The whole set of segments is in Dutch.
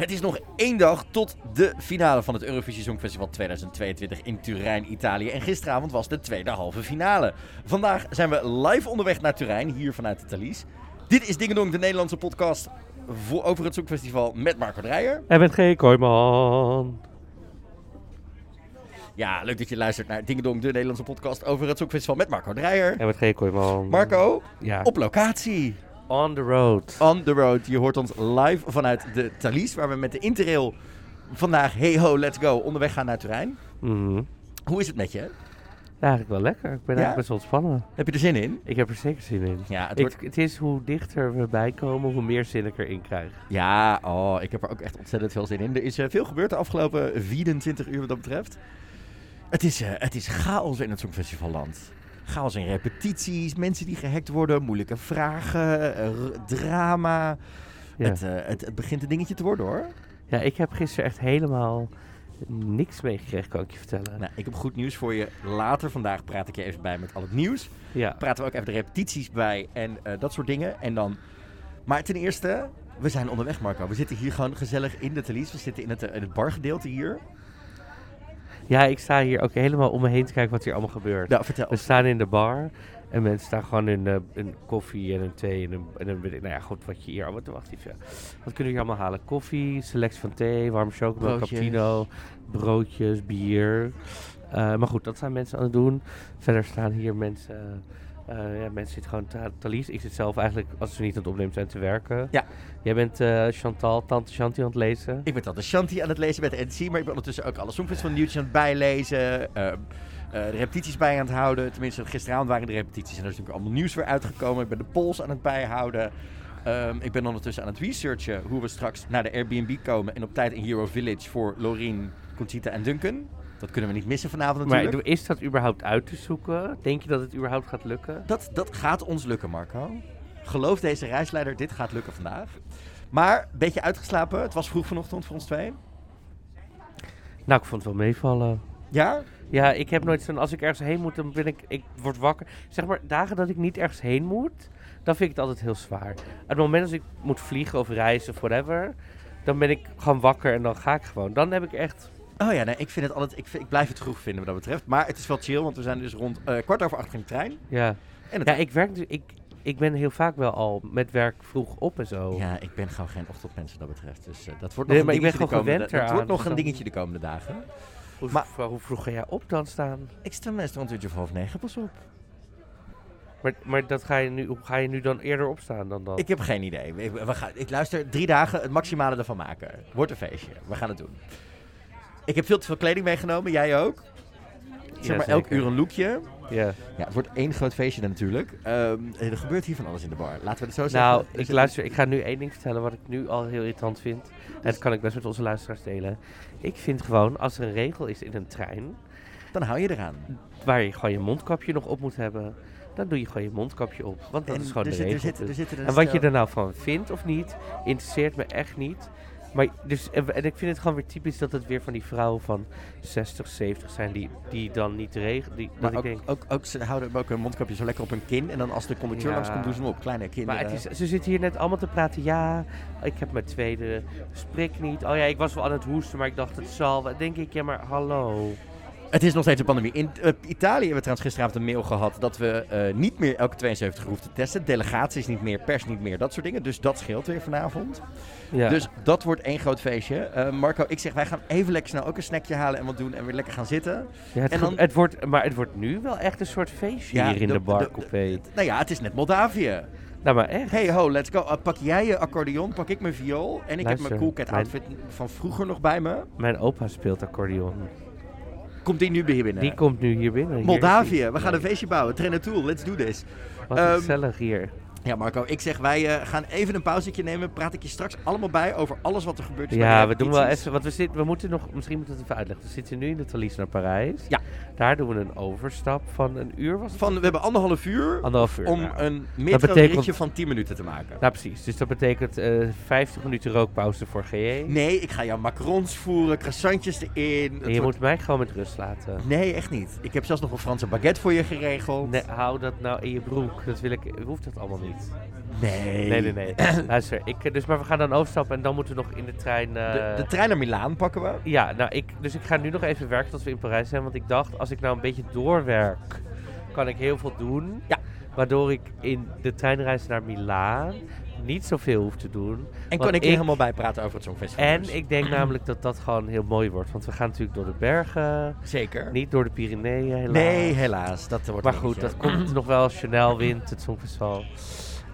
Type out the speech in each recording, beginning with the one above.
Het is nog één dag tot de finale van het Eurovisie Songfestival 2022 in Turijn, Italië. En gisteravond was de tweede halve finale. Vandaag zijn we live onderweg naar Turijn, hier vanuit de Thalys. Dit is Dingedong, de Nederlandse podcast over het Songfestival met Marco Dreyer. En met G. Kooijman. Ja, leuk dat je luistert naar Dingedong, de Nederlandse podcast over het Songfestival met Marco Dreyer. En met G. Kooijman. Marco, Ja. op locatie. On the road. On the road. Je hoort ons live vanuit de Thalys, waar we met de Interrail vandaag, hey ho, let's go, onderweg gaan naar Turijn. Mhm. Hoe is het met je? Ja, eigenlijk wel lekker. Ik ben Ja? eigenlijk best wel ontspannen. Heb je er zin in? Ik heb er zeker zin in. Ja, het Ik, wordt... het is hoe dichter we bijkomen, hoe meer zin ik erin krijg. Ja, oh, ik heb er ook echt ontzettend veel zin in. Er is eh, veel gebeurd de afgelopen 24 uur wat dat betreft. Het is, eh, het is chaos in het Songfestivalland. Chaos in repetities, mensen die gehackt worden, moeilijke vragen, eh, drama. Ja. Het, eh, het, het begint een dingetje te worden hoor. ja, ik heb gisteren echt helemaal niks meegekregen, kan ik je vertellen. Nou, ik heb goed nieuws voor je. Later vandaag praat ik je even bij met al het nieuws. Ja. Praten we ook even de repetities bij en eh, dat soort dingen. En dan... Maar ten eerste, we zijn onderweg Marco. We zitten hier gewoon gezellig in de Thalys. We zitten in het, in het bargedeelte hier. Ja, ik sta hier ook helemaal om me heen te kijken wat hier allemaal gebeurt. Nou, vertel. We staan in de bar en mensen staan gewoon in eh, een koffie en een thee en een, en een nou ja, goed, wat je hier allemaal, wacht even. Wat kunnen we hier allemaal halen? Koffie, selectie van thee, warme Broodjes. cappuccino, broodjes, bier. Eh, maar goed, dat zijn mensen aan het doen. Verder staan hier mensen, eh, ja, mensen zitten gewoon te. Ik zit zelf eigenlijk, als we niet aan het opnemen zijn, te werken. Ja. Jij bent eh, Chantal, tante Chantal aan het lezen. Ik ben dan de Shanti aan het lezen de NC, maar ik ben ondertussen ook alle Songfestival nieuwtjes aan het bijlezen. eh, eh, de repetities bij aan het houden. Tenminste, gisteravond waren de repetities en er is natuurlijk allemaal nieuws weer uitgekomen. Ik ben de polls aan het bijhouden. Ehm, ik ben ondertussen aan het researchen hoe we straks naar de Airbnb komen en op tijd in Hero Village voor Lorien, Conchita en Duncan. Dat kunnen we niet missen vanavond natuurlijk. Maar is dat überhaupt uit te zoeken? Denk je dat het überhaupt gaat lukken? Dat, dat gaat ons lukken, Marco. Geloof deze reisleider, dit gaat lukken vandaag. Maar, een beetje uitgeslapen. Het was vroeg vanochtend voor ons twee. Nou, ik vond het wel meevallen. Ja? Ja, ik heb nooit zo'n... Als ik ergens heen moet, dan ben ik... Ik word wakker. Zeg maar, dagen dat ik niet ergens heen moet, dan vind ik het altijd heel zwaar. Het moment als ik moet vliegen of reizen of whatever, dan ben ik gewoon wakker en dan ga ik gewoon. Dan heb ik echt... Oh ja, nee, ik vind het altijd. Ik, vind- ik blijf het vroeg vinden wat dat betreft. Maar het is wel chill, want we zijn dus rond eh, kwart over acht in de trein. Ja, En ja ik werk dus... Ik, ik ben heel vaak wel al met werk vroeg op en zo. ja, ik ben gewoon geen ochtendmens wat dat betreft. Dus eh, dat wordt nog Nee, een ik ben dingetje de gewoon komende, gewend Dat eraan, wordt nog dus een dan- dingetje de komende dagen. Hoe, Maar- hoe vroeg ga jij op dan staan? Ik sta meestal rond een uurtje of half negen, pas op. Maar, maar dat ga je nu, hoe ga je nu dan eerder opstaan dan dat? Ik heb geen idee. We, we gaan, ik luister drie dagen het maximale ervan maken. Wordt een feestje. We gaan het doen. Ik heb veel te veel kleding meegenomen, jij ook. Zeg maar elk uur een lookje. Ja. Ja, het wordt één groot feestje dan natuurlijk. Ehm, er gebeurt hier van alles in de bar. Laten we het zo zeggen. Nou, Er ik, luister, ik ga nu één ding vertellen wat ik nu al heel irritant vind. En dat kan ik best met onze luisteraars delen. Ik vind gewoon, als er een regel is in een trein, Dan hou je eraan. waar je gewoon je mondkapje nog op moet hebben, dan doe je gewoon je mondkapje op. Want dat En is gewoon er de zit- er regel. zit- er dus. zitten een En wat je er nou van vindt of niet, interesseert me echt niet. Maar dus, en, en ik vind het gewoon weer typisch dat het weer van die vrouwen van 60, 70 zijn die, die dan niet regelen. Die, Maar dat ook, ik denk, ook, ook, ze houden ook hun mondkapje zo lekker op hun kin. En dan als de conducteur Ja. langskomt, doen ze hem op. Kleine kinderen. Maar het is, ze zitten hier net allemaal te praten. Ja, ik heb mijn tweede sprik niet. Oh ja, ik was wel aan het hoesten, maar ik dacht het zal. denk ik, ja, maar hallo. Het is nog steeds een pandemie. In eh, Italië hebben we trouwens gisteravond een mail gehad dat we eh, niet meer elke 72 uur hoeven te testen. Delegaties niet meer, pers niet meer, dat soort dingen. Dus dat scheelt weer vanavond. Ja. Dus dat wordt één groot feestje. Eh, Marco, ik zeg wij gaan even lekker snel ook een snackje halen en wat doen en weer lekker gaan zitten. ja, het, en dan- het wordt, maar het wordt nu wel echt een soort feestje hier in de, bar coupé. Nou ja, het is net Moldavië. Nou, maar echt. Hey ho, let's go. Uh, pak jij je accordeon, pak ik mijn viool. En ik heb mijn Cool Cat mijn- outfit van vroeger nog bij me. Mijn opa speelt accordeon. Komt die nu weer binnen? Die komt nu hier binnen. Hier Moldavië, we gaan een feestje bouwen. Trenatool, let's do this. Wat Ehm, gezellig hier. Ja, Marco, ik zeg wij eh, gaan even een pauzetje nemen. Praat ik je straks allemaal bij over alles wat er gebeurt. is Ja, we doen wel even, want we, zitten, we moeten nog, misschien moeten we het even uitleggen. We zitten nu in de Thalys naar Parijs. Ja. Daar doen we een overstap van een uur, was het? Van, we hebben anderhalf uur Anderhalf uur. om nou. een metro van 10 minuten te maken. Nou, precies. Dus dat betekent eh 50 minuten rookpauze voor GE. Nee, ik ga jou macarons voeren, croissantjes erin. Je wordt- moet mij gewoon met rust laten. Nee, echt niet. Ik heb zelfs nog een Franse baguette voor je geregeld. Nee, hou dat nou in je broek. Dat wil ik, hoeft dat allemaal niet. Niet. Nee. Nee, nee, nee. Luister, ik, eh, dus, maar we gaan dan overstappen en dan moeten we nog in de trein... eh, De, de trein naar Milaan pakken we. Ja, nou, ik, dus ik ga nu nog even werken tot we in Parijs zijn. Want ik dacht, als ik nou een beetje doorwerk, kan ik heel veel doen. Ja. Waardoor ik in de treinreis naar Milaan niet zoveel hoef te doen. En kan ik je ik- helemaal bijpraten over het Songfestival. En dus. ik denk namelijk dat dat gewoon heel mooi wordt. Want we gaan natuurlijk door de bergen, Zeker. niet door de Pyreneeën helaas. Nee, helaas. Dat wordt Maar goed, dat komt nog wel. Chanel wint het Songfestival.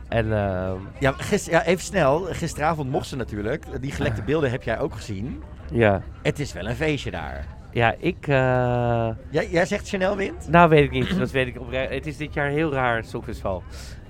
En ehm, Ja, gister, ja, even snel. Gisteravond mocht ze natuurlijk. Die gelekte beelden heb jij ook gezien. ja. Het is wel een feestje daar. ja, ik... eh, Jij, jij zegt Chanel wint? Nou, weet ik niet. Dat weet ik oprecht. Het is dit jaar heel raar, het Songfestival.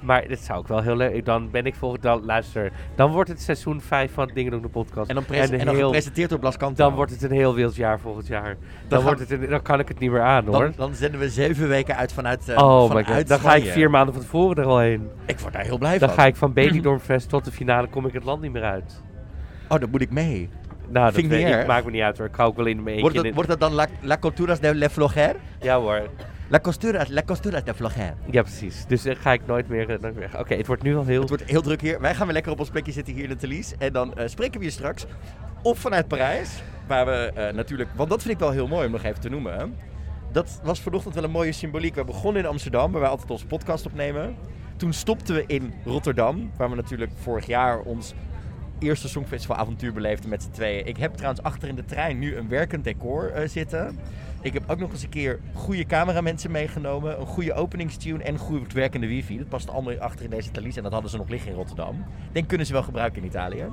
Maar dat zou ik wel heel leuk... Dan ben ik volgend... Dan, luister, dan wordt het seizoen 5 van Dingen Doen de podcast. En dan, En en dan heel- gepresenteerd door Blas Kanto. Dan wordt het een heel wild jaar volgend jaar. Dan, wordt het een- dan kan ik het niet meer aan, hoor. dan, dan zenden we zeven weken uit vanuit eh oh my vanuit god. Dan ga ik vier maanden van tevoren er al heen. Ik word daar heel blij Dan van. ga ik van Benidorm-fest tot de finale kom ik het land niet meer uit. Oh, dan moet ik mee. Nou, dat Vind niet ik. Maakt me niet uit hoor. Ik ga ook wel in mijn Wordt eentje het dan La, la Culturas de Le Vlogger? Ja hoor. La Costuras, La Costuras de Vlogger. Ja, precies. Dus dan ga ik nooit meer... eh, nooit meer weg. Oké, het wordt nu al heel... Het wordt heel druk hier. Wij gaan weer lekker op ons plekje zitten hier in de Thalys. En dan eh, spreken we je straks op vanuit Parijs. Waar we eh, natuurlijk... Want dat vind ik wel heel mooi om nog even te noemen. Dat was vanochtend wel een mooie symboliek. We begonnen in Amsterdam, waar we altijd onze podcast opnemen. Toen stopten we in Rotterdam, waar we natuurlijk vorig jaar ons eerste Songfestival avontuur beleefden met z'n tweeën. Ik heb trouwens achter in de trein nu een werkend decor eh, zitten. Ik heb ook nog eens een keer goede cameramensen meegenomen, een goede openingstune en goed werkende wifi. Dat past allemaal achter in deze Thalys en dat hadden ze nog liggen in Rotterdam. Denk kunnen ze wel gebruiken in Italië.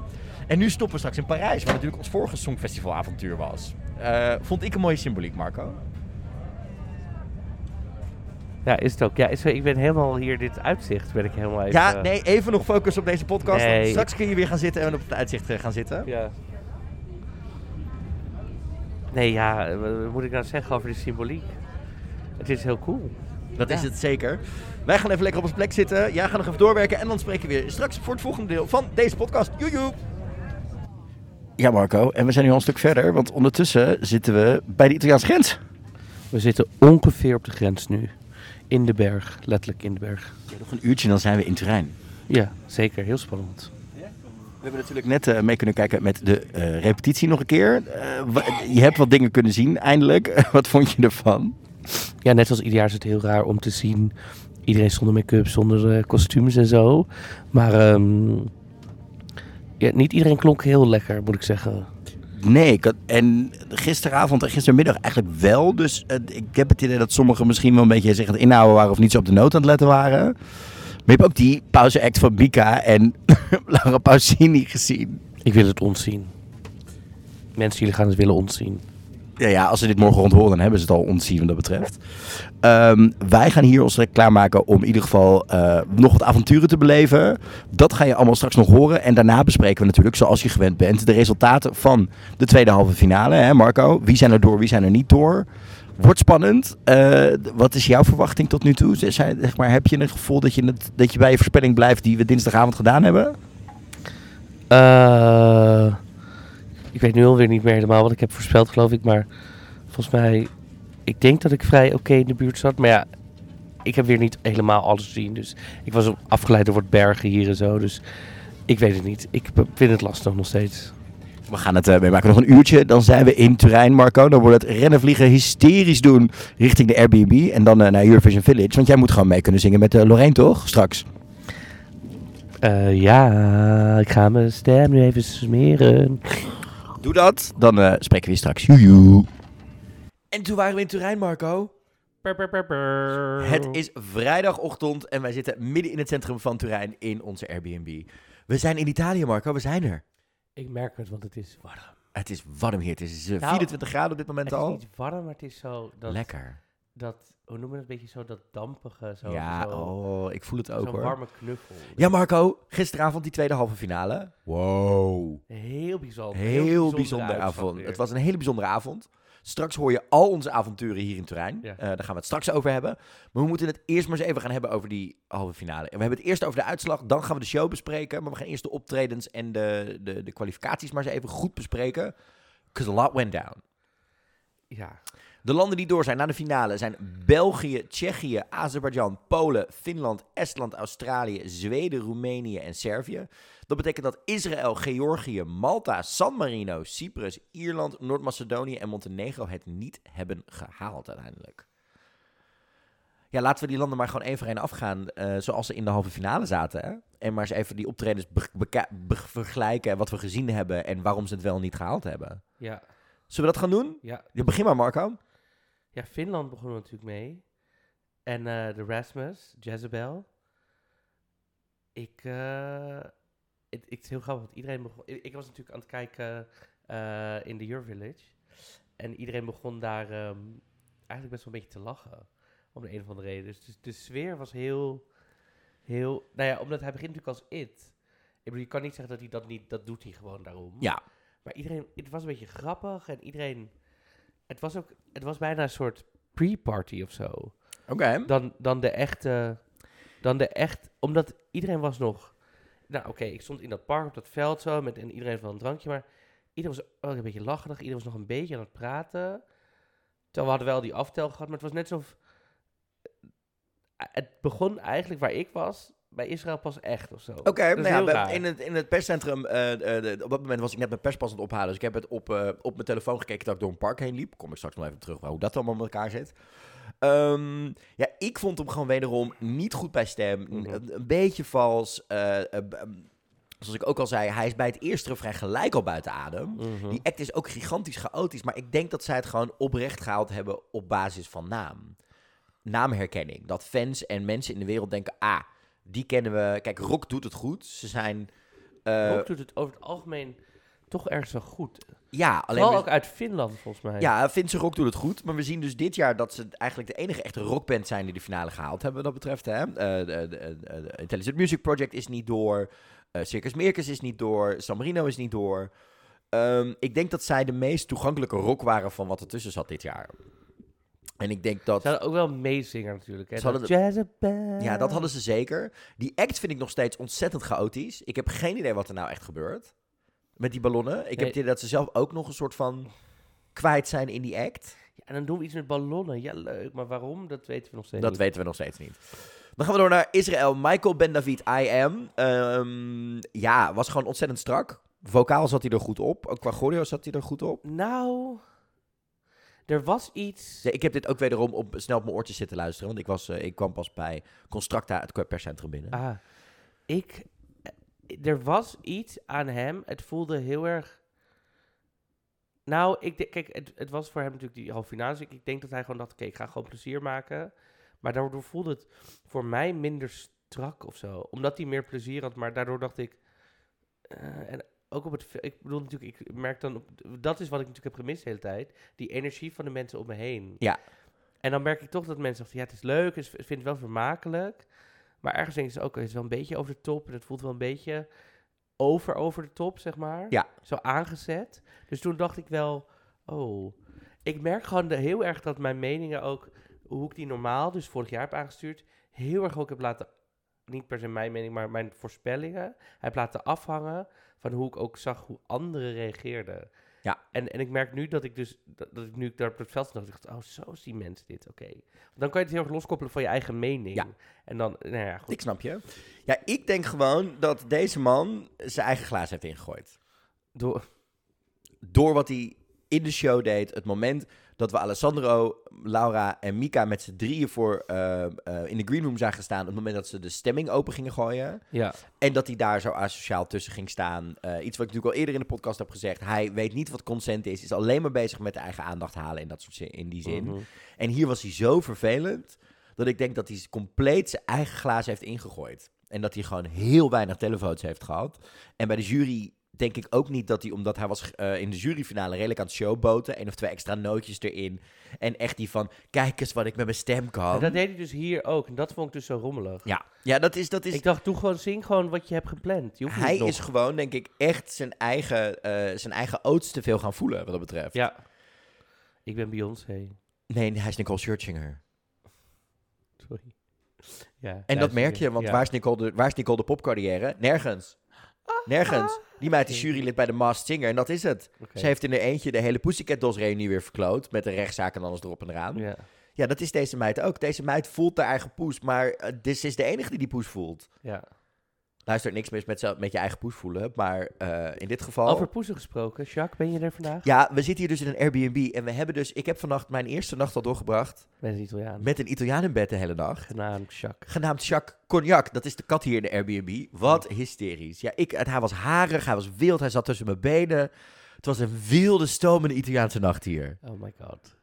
En nu stoppen we straks in Parijs, waar natuurlijk ons vorige Songfestival avontuur was. Eh, vond ik een mooie symboliek, Marco. Ja, is het ook. Ja, is, ik ben helemaal hier, dit uitzicht ben ik helemaal even... Ja, nee, even nog focus op deze podcast. Nee. Straks kun je weer gaan zitten en op het uitzicht eh, gaan zitten. Ja. Nee, ja, wat moet ik nou zeggen over de symboliek? Het is heel cool. Dat is het zeker. Wij gaan even lekker op ons plek zitten. Jij gaat nog even doorwerken. En dan spreken we weer straks voor het volgende deel van deze podcast. Joejoe! Ja, Marco. En we zijn nu al een stuk verder. Want ondertussen zitten we bij de Italiaanse grens. We zitten ongeveer op de grens nu. In de berg, letterlijk in de berg. nog een uurtje en dan zijn we in Turijn. Ja, zeker. Heel spannend. We hebben natuurlijk net eh, mee kunnen kijken met de eh, repetitie nog een keer. Eh, je hebt wat dingen kunnen zien, eindelijk. wat vond je ervan? Ja, net als ieder jaar is het heel raar om te zien. Iedereen zonder make-up, zonder eh, kostuums en zo. Maar ehm, ja, niet iedereen klonk heel lekker, moet ik zeggen. Nee, ik had- en gisteravond en gistermiddag eigenlijk wel. Dus ik heb het idee dat sommigen misschien wel een beetje zich aan het inhouden waren of niet zo op de noot aan het letten waren. Maar je hebt ook die pauzeact van Mika en Laura Pausini gezien. Ik wil het ontzien. Mensen, jullie gaan het willen ontzien. Ja, ja, als ze dit morgen rond horen, dan hebben ze het al ontzien wat dat betreft. Ehm, wij gaan hier ons klaarmaken om in ieder geval eh, nog wat avonturen te beleven. Dat ga je allemaal straks nog horen. En daarna bespreken we natuurlijk, zoals je gewend bent, de resultaten van de tweede halve finale. Hè Marco? Wie zijn er door, wie zijn er niet door? Wordt spannend. Eh, wat is jouw verwachting tot nu toe? Zeg, maar, heb je het gevoel dat je, het, dat je bij je voorspelling blijft die we dinsdagavond gedaan hebben? Eh, ik weet nu alweer niet meer helemaal wat ik heb voorspeld, geloof ik. Maar volgens mij, ik denk dat ik vrij oké in de buurt zat. Maar ja, ik heb weer niet helemaal alles gezien. Dus ik was afgeleid door bergen hier en zo. Dus ik weet het niet. Ik vind het lastig nog steeds. We gaan het uh, meemaken. Nog een uurtje. Dan zijn we in Turijn, Marco. Dan wordt het rennen, vliegen, hysterisch doen richting de Airbnb. En dan uh, naar Eurovision Village. Want jij moet gewoon mee kunnen zingen met uh, Lorraine, toch? Straks. Eh, ja, ik ga mijn stem nu even smeren. Doe dat. Dan uh, spreken we je straks. Joejoe. En toen waren we in Turijn, Marco. Het is vrijdagochtend en wij zitten midden in het centrum van Turijn in onze Airbnb. We zijn in Italië, Marco. We zijn er. Ik merk het, want het is warm. Het is warm hier. Het is uh, Nou, 24 graden op dit moment Het is al. niet warm, maar het is zo... Dat, Lekker. Dat, hoe noemen we het? Een beetje zo dat dampige, zo... ja, zo, oh, ik voel het ook Zo'n hoor. warme knuffel. Ja, Marco. Gisteravond die tweede halve finale. Wow. Heel bijzonder. Heel bijzondere uitslag avond. Het was een hele bijzondere avond. Straks hoor je al onze avonturen hier in Turijn. Ja. Eh, daar gaan we het straks over hebben. Maar we moeten het eerst maar eens even gaan hebben over die halve finale. En we hebben het eerst over de uitslag, dan gaan we de show bespreken. Maar we gaan eerst de optredens en de, de, de kwalificaties maar eens even goed bespreken. Because a lot went down. Ja. De landen die door zijn naar de finale zijn België, Tsjechië, Azerbeidzjan, Polen, Finland, Estland, Australië, Zweden, Roemenië en Servië. Dat betekent dat Israël, Georgië, Malta, San Marino, Cyprus, Ierland, Noord-Macedonië en Montenegro het niet hebben gehaald uiteindelijk. Ja, laten we die landen maar gewoon één voor één afgaan eh, zoals ze in de halve finale zaten. Hè? En maar eens even die optredens vergelijken wat we gezien hebben en waarom ze het wel niet gehaald hebben. Ja. Zullen we dat gaan doen? Ja. Ja, begin maar, Marco. Ja, Finland begon er natuurlijk mee. En eh, de Rasmus, Jezebel. Ik, eh, het, het is heel grappig, want iedereen begon... Ik, ik was natuurlijk aan het kijken eh, in de Your Village. En iedereen begon daar ehm, eigenlijk best wel een beetje te lachen. Om de een of andere reden. Dus de, de sfeer was heel, heel... Nou ja, omdat hij begint natuurlijk als It. Ik bedoel, je kan niet zeggen dat hij dat niet... Dat doet hij gewoon daarom. Ja. Maar iedereen, het was een beetje grappig en iedereen, het was ook, het was bijna een soort pre-party of zo. Oké. Dan, dan de echte, dan de echt, omdat iedereen was nog, nou oké, ik stond in dat park op dat veld zo met en iedereen van een drankje, maar iedereen was ook een beetje lacherig, iedereen was nog een beetje aan het praten. Terwijl we hadden wel die aftel gehad, maar het was net zo, het begon eigenlijk waar ik was, bij Israël pas echt of zo. Oké, nou ja, in, het, in het perscentrum, eh, eh, de- op dat moment was ik net mijn perspas aan het ophalen. Dus ik heb het op, eh, op mijn telefoon gekeken dat ik door een park heen liep. Kom ik straks nog even terug bij hoe dat allemaal met elkaar zit. Ehm, ja, ik vond hem gewoon wederom niet goed bij stem. Mhm. een, een beetje vals. eh, eh, ehm, zoals ik ook al zei, hij is bij het eerste refrein gelijk al buiten adem. Mhm. Die act is ook gigantisch chaotisch. Maar ik denk dat zij het gewoon oprecht gehaald hebben op basis van naam. Naamherkenning. Dat fans en mensen in de wereld denken, ah, die kennen we. Kijk, Rock doet het goed. Ze zijn... eh, Rock doet het over het algemeen toch ergens wel goed. ja, alleen... Vooral we- ook uit Finland, volgens mij. ja, Finse Rock doet het goed. Maar we zien dus dit jaar dat ze eigenlijk de enige echte rockband zijn die de finale gehaald hebben, wat dat betreft. Hè? Eh, de, de, de- de Intelligent Music Project is niet door. eh, Circus Meerkes is niet door. San Marino is niet door. Ehm, ik denk dat zij de meest toegankelijke rock waren van wat ertussen zat dit jaar. En ik denk dat... Ze hadden ook wel een meezinger natuurlijk. Hè? Dat de-. Ja, dat hadden ze zeker. Die act vind ik nog steeds ontzettend chaotisch. Ik heb geen idee wat er nou echt gebeurt. Met die ballonnen. Ik heb Nee. het idee dat ze zelf ook nog een soort van kwijt zijn in die act. Ja, en dan doen we iets met ballonnen. Ja, leuk. Maar waarom? Dat weten we nog steeds Dat niet. weten we nog steeds niet. Dan gaan we door naar Israël. Michael Ben David, I Am. Ehm, ja, was gewoon ontzettend strak. Vocaal zat hij er goed op. Ook qua choreo zat hij er goed op. Nou, er was iets... Ja, ik heb dit ook wederom op, snel op mijn oortjes zitten luisteren. Want ik, was, eh, ik kwam pas bij Constructa, het perscentrum binnen. Ah, ik... Er was iets aan hem. Het voelde heel erg... Nou, ik denk, kijk, het, het was voor hem natuurlijk die halve finale. Dus ik, ik denk dat hij gewoon dacht, oké, ik ga gewoon plezier maken. Maar daardoor voelde het voor mij minder strak of zo. Omdat hij meer plezier had, maar daardoor dacht ik... eh, en ook op het... Ik bedoel natuurlijk, ik merk dan... Op, dat is wat ik natuurlijk heb gemist de hele tijd. Die energie van de mensen om me heen. Ja. En dan merk ik toch dat mensen zeggen, ja, het is leuk, ik vind het wel vermakelijk. Maar ergens denken ze ook, het is wel een beetje over de top. En het voelt wel een beetje over over de top, zeg maar. Ja. Zo aangezet. Dus toen dacht ik wel, oh. Ik merk gewoon de, heel erg dat mijn meningen ook, hoe ik die normaal, dus vorig jaar heb aangestuurd, heel erg ook heb laten, niet per se mijn mening, maar mijn voorspellingen, heb laten afhangen van hoe ik ook zag hoe anderen reageerden. Ja. En, en ik merk nu dat ik dus, dat, dat ik nu daar op het veld stond, dacht, oh, zo zien mensen dit, oké. Dan kan je het heel erg loskoppelen van je eigen mening. Ja. En dan, nou ja, goed. Ik snap je. Ja, ik denk gewoon dat deze man zijn eigen glaas heeft ingegooid. Door, Door wat hij in de show deed. Het moment dat we Alessandro, Laura en Mika met z'n drieën voor, eh, eh, in de green room zagen staan. Het moment dat ze de stemming open gingen gooien. ja. En dat hij daar zo asociaal tussen ging staan. Eh, iets wat ik natuurlijk al eerder in de podcast heb gezegd. Hij weet niet wat consent is. Is alleen maar bezig met de eigen aandacht halen in, dat soort zin, in die zin. Mhm. En hier was hij zo vervelend. Dat ik denk dat hij compleet zijn eigen glaas heeft ingegooid. En dat hij gewoon heel weinig telefoons heeft gehad. En bij de jury denk ik ook niet dat hij, omdat hij was eh, in de juryfinale redelijk aan het showboten. één of twee extra nootjes erin. En echt die van, kijk eens wat ik met mijn stem kan. En dat deed hij dus hier ook. En dat vond ik dus zo rommelig. Ja, ja dat is... Dat is Ik dacht, doe gewoon, zing gewoon wat je hebt gepland. Je hoeft hij is gewoon, denk ik, echt zijn eigen, eh zijn eigen oats te veel gaan voelen, wat dat betreft. Ja. Ik ben Beyoncé. Nee, hij is Nicole Scherzinger. Sorry. Ja, En dat merk je, want Ja. waar, is Nicole de, waar is Nicole de popcarrière? Nergens. Nergens. Die meid is jurylid bij de Masked Singer en dat is het. Ze heeft in haar eentje de hele Pussycat Dolls reunie weer verkloot. Met de rechtszaak en alles erop en eraan. Ja. Ja. dat is deze meid ook. Deze meid voelt haar eigen poes, maar eh, dit is de enige die die poes voelt. ja. Luister, niks mis met, met je eigen poes voelen, maar eh, in dit geval... Over poezen gesproken. Jacques, ben je er vandaag? Ja, we zitten hier dus in een Airbnb en we hebben dus... Ik heb vannacht mijn eerste nacht al doorgebracht Ben een Italiaan. met een Italiaan in bed de hele dag. Genaamd Jacques. Genaamd Jacques Cognac. Dat is de kat hier in de Airbnb. Wat hysterisch. Ja, ik, hij was harig, hij was wild, hij zat tussen mijn benen. Het was een wilde, stomende Italiaanse nacht hier. Oh my god.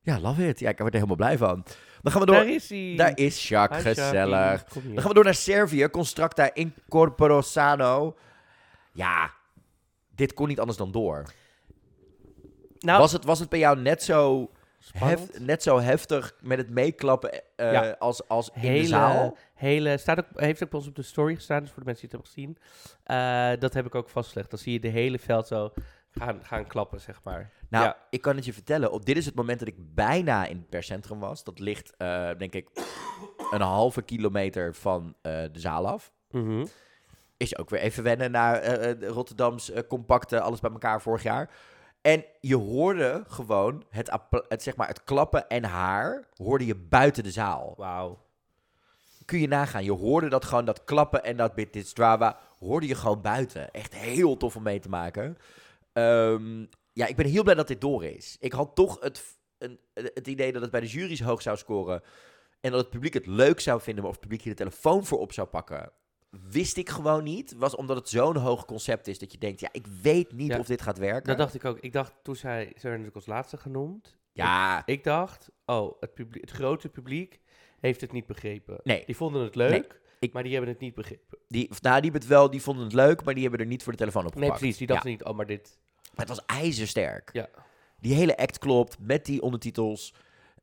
Ja, love it. Ja, ik word er helemaal blij van. Dan gaan we door. Daar is hij. Daar is Jacques, Hi, gezellig. Dan gaan we door naar Servië. Constructa Incorporo Sano. Ja, dit kon niet anders dan door. Nou, Was, het, was het bij jou net zo, hef- net zo heftig met het meeklappen eh, Ja. als, als in hele, de zaal? hele staat ook, heeft ook bij ons op de story gestaan, dus voor de mensen die het hebben gezien. Eh, dat heb ik ook vastgelegd. Dan zie je de hele veld zo gaan, gaan klappen, zeg maar. Nou, Ja. ik kan het je vertellen. Op, dit is het moment dat ik bijna in het perscentrum was. Dat ligt, eh, denk ik, een halve kilometer van eh, de zaal af. Mhm. Is ook weer even wennen naar eh, eh, Rotterdams compacte alles bij elkaar vorig jaar. En je hoorde gewoon het, appla- het, zeg maar, het klappen en haar hoorde je buiten de zaal. Wauw. Kun je nagaan. Je hoorde dat gewoon, dat klappen en dat bit dit hoorde je gewoon buiten. Echt heel tof om mee te maken. Ehm, ja, ik ben heel blij dat dit door is. Ik had toch het, een, het idee dat het bij de jury's hoog zou scoren. En dat het publiek het leuk zou vinden, maar of het publiek hier de telefoon voor op zou pakken. Wist ik gewoon niet. Was omdat het zo'n hoog concept is dat je denkt, ja, ik weet niet Ja, of dit gaat werken. Dat dacht ik ook. Ik dacht, toen zij, ze werden natuurlijk als laatste genoemd. ja, Ik dacht, oh, het, publiek, het grote publiek heeft het niet begrepen. Nee. Die vonden het leuk, ik- maar die hebben het niet begrepen. die, nou, die, hebben het wel, die vonden het leuk, maar die hebben er niet voor de telefoon op Nee, gepakt. precies. Die dachten niet, oh, maar dit... Maar het was ijzersterk. Ja. Die hele act klopt, met die ondertitels.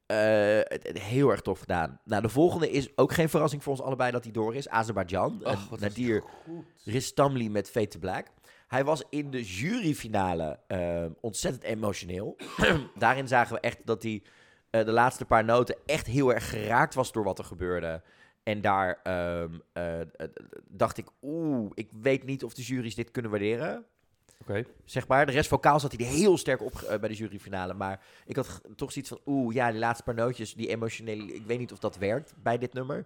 Eh, heel erg tof gedaan. Nou, de volgende is ook geen verrassing voor ons allebei dat hij door is. Azerbeidzjan. Och, En Nadir. Ristamli met Fate to Black. Hij was in de juryfinale eh, ontzettend emotioneel. Daarin zagen we echt dat hij eh, de laatste paar noten echt heel erg geraakt was door wat er gebeurde. En daar ehm, eh, eh, dacht ik, oeh, ik weet niet of de jury's dit kunnen waarderen zeg maar. De rest vocaal zat hij heel sterk op eh, bij de juryfinale. Maar ik had toch zoiets van, oeh, ja, die laatste paar nootjes, die emotionele... Ik weet niet of dat werkt bij dit nummer.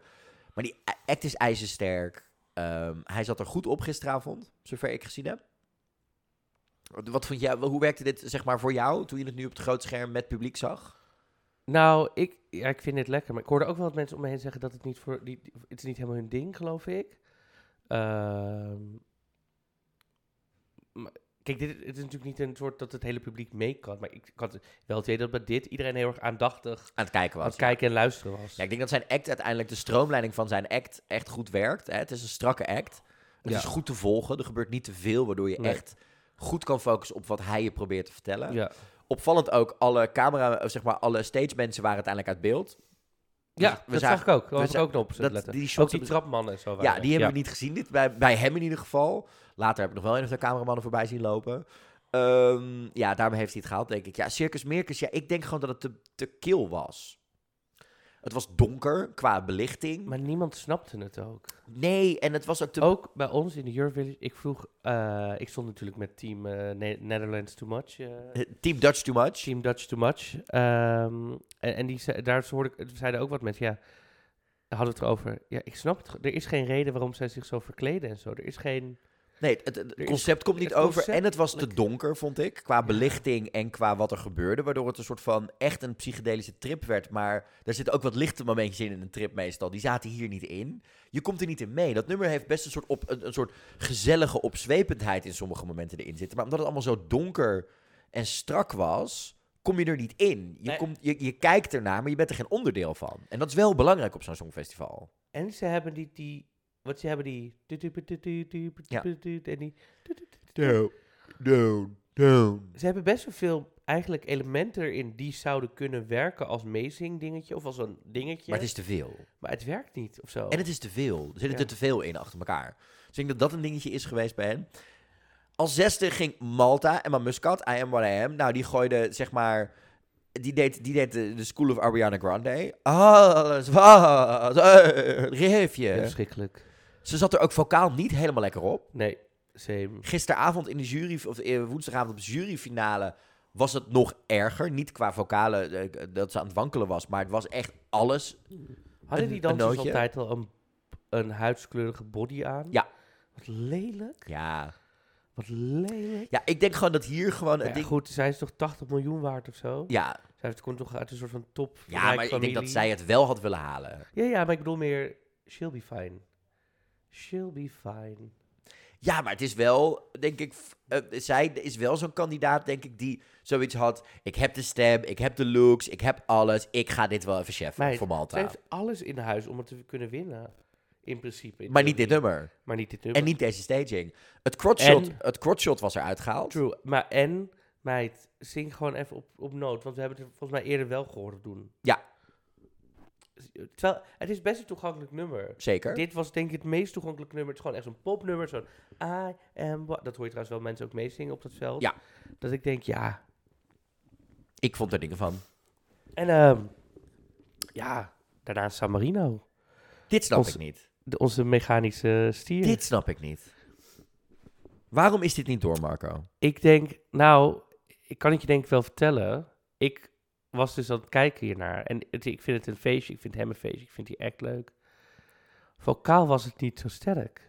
Maar die act is ijzersterk. Ehm, hij zat er goed op gisteravond, zover ik gezien heb. Wat vond jij, hoe werkte dit zeg maar voor jou, toen je het nu op het grote scherm met publiek zag? Nou, ik, ja, ik vind het lekker. Maar ik hoorde ook wel wat mensen om me heen zeggen dat het niet voor... Die, het is niet helemaal hun ding, geloof ik. Ehm, maar- kijk, dit, het is natuurlijk niet een soort dat het hele publiek mee kan. Maar ik had wel het idee dat bij dit iedereen heel erg aandachtig Aan het kijken aan was. het kijken en luisteren was. Ja, ik denk dat zijn act uiteindelijk, de stroomleiding van zijn act echt goed werkt. Hè? Het is een strakke act. Het Ja. is goed te volgen. Er gebeurt niet te veel, waardoor je Nee. echt goed kan focussen op wat hij je probeert te vertellen. ja. Opvallend ook, alle camera, zeg maar, alle stage mensen waren uiteindelijk uit beeld. Ja, Dus we dat zagen- zag ik ook. We was ik ook nog op dat- letten. die ook trapmannen en zo. Ja, die hebben we niet gezien. Dit, bij, bij hem in ieder geval. Later heb ik nog wel een of twee cameramannen voorbij zien lopen. Ehm, ja, daarmee heeft hij het gehaald, denk ik. Ja, Circus Mircus, ja, ik denk gewoon dat het te, te kil was. Het was donker qua belichting. Maar niemand snapte het ook. Nee, en het was ook te... Ook bij ons in de Eurovillage. Ik vroeg... eh, ik stond natuurlijk met team Ne- Netherlands Too Much. eh, Team Dutch Too Much. Team Dutch Too Much. Ehm, en, en die, daar hoorde ik, zeiden ook wat mensen, ja, hadden we het erover. Ja, ik snap het. Er is geen reden waarom zij zich zo verkleden en zo. Er is geen... Nee, het, concept komt niet het over. concept- En het was te donker, vond ik. Qua belichting en qua wat er gebeurde. Waardoor het een soort van echt een psychedelische trip werd. Maar er zitten ook wat lichte momentjes in in een trip meestal. Die zaten hier niet in. Je komt er niet in mee. Dat nummer heeft best een soort, op, een, een soort gezellige opzwependheid in sommige momenten erin zitten. Maar omdat het allemaal zo donker en strak was, kom je er niet in. Je, Nee. komt, je, je kijkt ernaar, maar je bent er geen onderdeel van. En dat is wel belangrijk op zo'n songfestival. En ze hebben die... die wat ze hebben die... Ja. En die Down, down, down. ze hebben best wel veel eigenlijk elementen erin die zouden kunnen werken als meezing dingetje of als een dingetje. Maar het is te veel. Maar het werkt niet of zo. En het is te veel. Er zitten Ja. er te veel in achter elkaar. Dus ik denk dat dat een dingetje is geweest bij hen. Als zesde ging Malta, Emma Muscat, I Am What I Am. Nou, die gooide, zeg maar... Die deed, die deed de, de School of Ariana Grande. Alles was een Ja, riefje. verschrikkelijk. Ze zat er ook vocaal niet helemaal lekker op. Nee. Same. Gisteravond in de jury, of eh, woensdagavond op de juryfinale, was het nog erger. Niet qua vocale, eh, dat ze aan het wankelen was, maar het was echt alles. Hadden die dansers altijd al een, een huidskleurige body aan? Ja. Wat lelijk. Ja. Wat lelijk. ja, ik denk gewoon dat hier gewoon Ja, ding... goed, zij is toch 80 miljoen waard of zo? Ja, Zij komt toch uit een soort van top ja maar ik denk dat zij het wel had willen halen. Ja, ja, maar ik bedoel meer... She'll be fine. She'll be fine. Ja, maar het is wel, denk ik, eh, zij is wel zo'n kandidaat, denk ik, die zoiets had. Ik heb de stem, ik heb de looks, ik heb alles. Ik ga dit wel even cheffen Meid, voor Ze Malta. heeft alles in huis om het te kunnen winnen. In principe. in Maar niet dit nummer. Maar niet dit nummer. En niet deze staging. Het crotshot, het crotshot was eruit gehaald. True. Maar en, meid, zing gewoon even op, op noot. Want we hebben het volgens mij eerder wel gehoord doen. Ja. Terwijl, het is best een toegankelijk nummer. Zeker. Dit was denk ik het meest toegankelijk nummer. Het is gewoon echt zo'n popnummer. Zo'n I am what. Dat hoor je trouwens wel mensen ook meezingen op dat veld. Ja. Dat ik denk, ja. Ik vond er dingen van. En ehm ja, daarna San Marino. Dit snap Ons- ik niet. De, onze mechanische stier. Dit snap ik niet. Waarom is dit niet door, Marco? Ik denk, nou, ik kan het je denk ik wel vertellen. Ik was dus aan het kijken hiernaar. En het, ik vind het een feestje. Ik vind hem een feestje. Ik vind die act leuk. Vocaal was het niet zo sterk.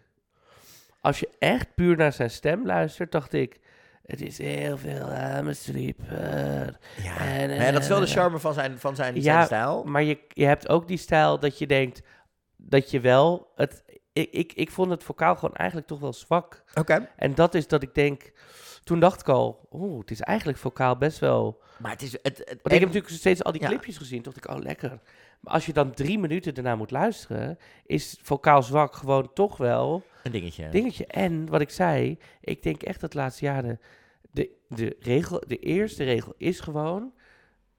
Als je echt puur naar zijn stem luistert, dacht ik... Het is heel veel I'm a sleeper. Ja, En, dat is wel de charme van zijn, van zijn, Ja, zijn stijl. Maar je, je hebt ook die stijl dat je denkt... Dat je wel... Het, ik, ik, ik vond het vocaal gewoon eigenlijk toch wel zwak. Oké. En dat is dat ik denk... Toen dacht ik al... Oeh, het is eigenlijk vocaal best wel... Maar het is... Het, het, Want ik heb natuurlijk steeds al die ja. clipjes gezien. Toen dacht ik, oh lekker. Maar als je dan drie minuten daarna moet luisteren... Is vocaal zwak gewoon toch wel Een dingetje. dingetje. En wat ik zei... Ik denk echt dat de laatste jaren... De, de, regel, de eerste regel is gewoon...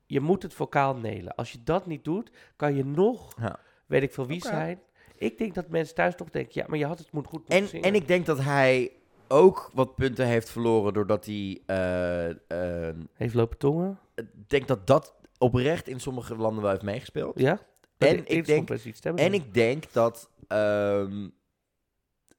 Je moet het vocaal nelen. Als je dat niet doet, kan je nog... Ja. Weet ik veel wie zijn. Ik denk dat mensen thuis toch denken... Ja, maar je had het moet goed moeten En, zingen. en ik denk dat hij ook wat punten heeft verloren doordat hij... eh, eh, Heeft lopen tongen? ik denk dat dat oprecht in sommige landen wel heeft meegespeeld. Ja? En ik denk- En ik denk dat ehm,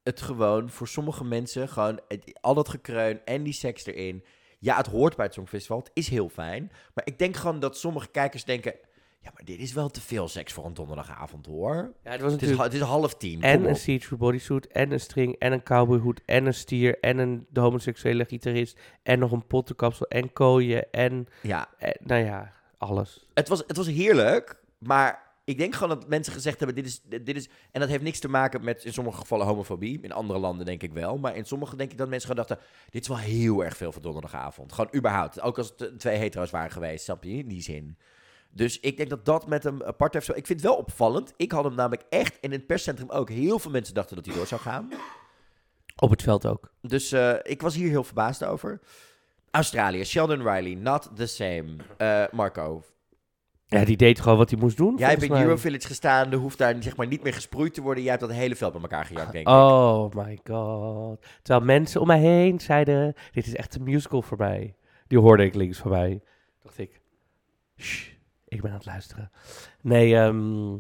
het gewoon voor sommige mensen gewoon het, al dat gekreun en die seks erin. Ja, het hoort bij het Songfestival. Het is heel fijn. Maar ik denk gewoon dat sommige kijkers denken... Ja, maar dit is wel te veel seks voor een donderdagavond, hoor. Ja, het was Het is, ha- het is half tien. En een see-through bodysuit, en een string, en een cowboyhoed, en een stier, en een de homoseksuele gitarist, en nog een pottenkapsel, en kooien, en, Ja, en nou ja, alles. het was, het was heerlijk. Maar ik denk gewoon dat mensen gezegd hebben... Dit is, dit is, en dat heeft niks te maken met in sommige gevallen homofobie. In andere landen denk ik wel. Maar in sommige denk ik dat mensen gewoon dachten... Dit is wel heel erg veel voor donderdagavond. Gewoon überhaupt. Ook als het eh, twee hetero's waren geweest, snap je? In die zin. Dus ik denk dat dat met hem apart heeft. zo- Ik vind het wel opvallend. Ik had hem namelijk echt... En in het perscentrum ook. Heel veel mensen dachten dat hij door zou gaan. Op het veld ook. Dus eh, ik was hier heel verbaasd over. Australië, Sheldon Riley, not the same. Eh, Marco, Ja, die deed gewoon wat hij moest doen. jij hebt in. Eurovillage gestaan. Er hoeft daar zeg maar niet meer gesproeid te worden. Jij hebt dat hele veld bij elkaar gejakt, denk ik. Oh my god. Terwijl mensen om mij heen zeiden, dit is echt een musical voor mij. Die hoorde ik links van mij. Dacht ik, shh, ik ben aan het luisteren. Nee, ehm,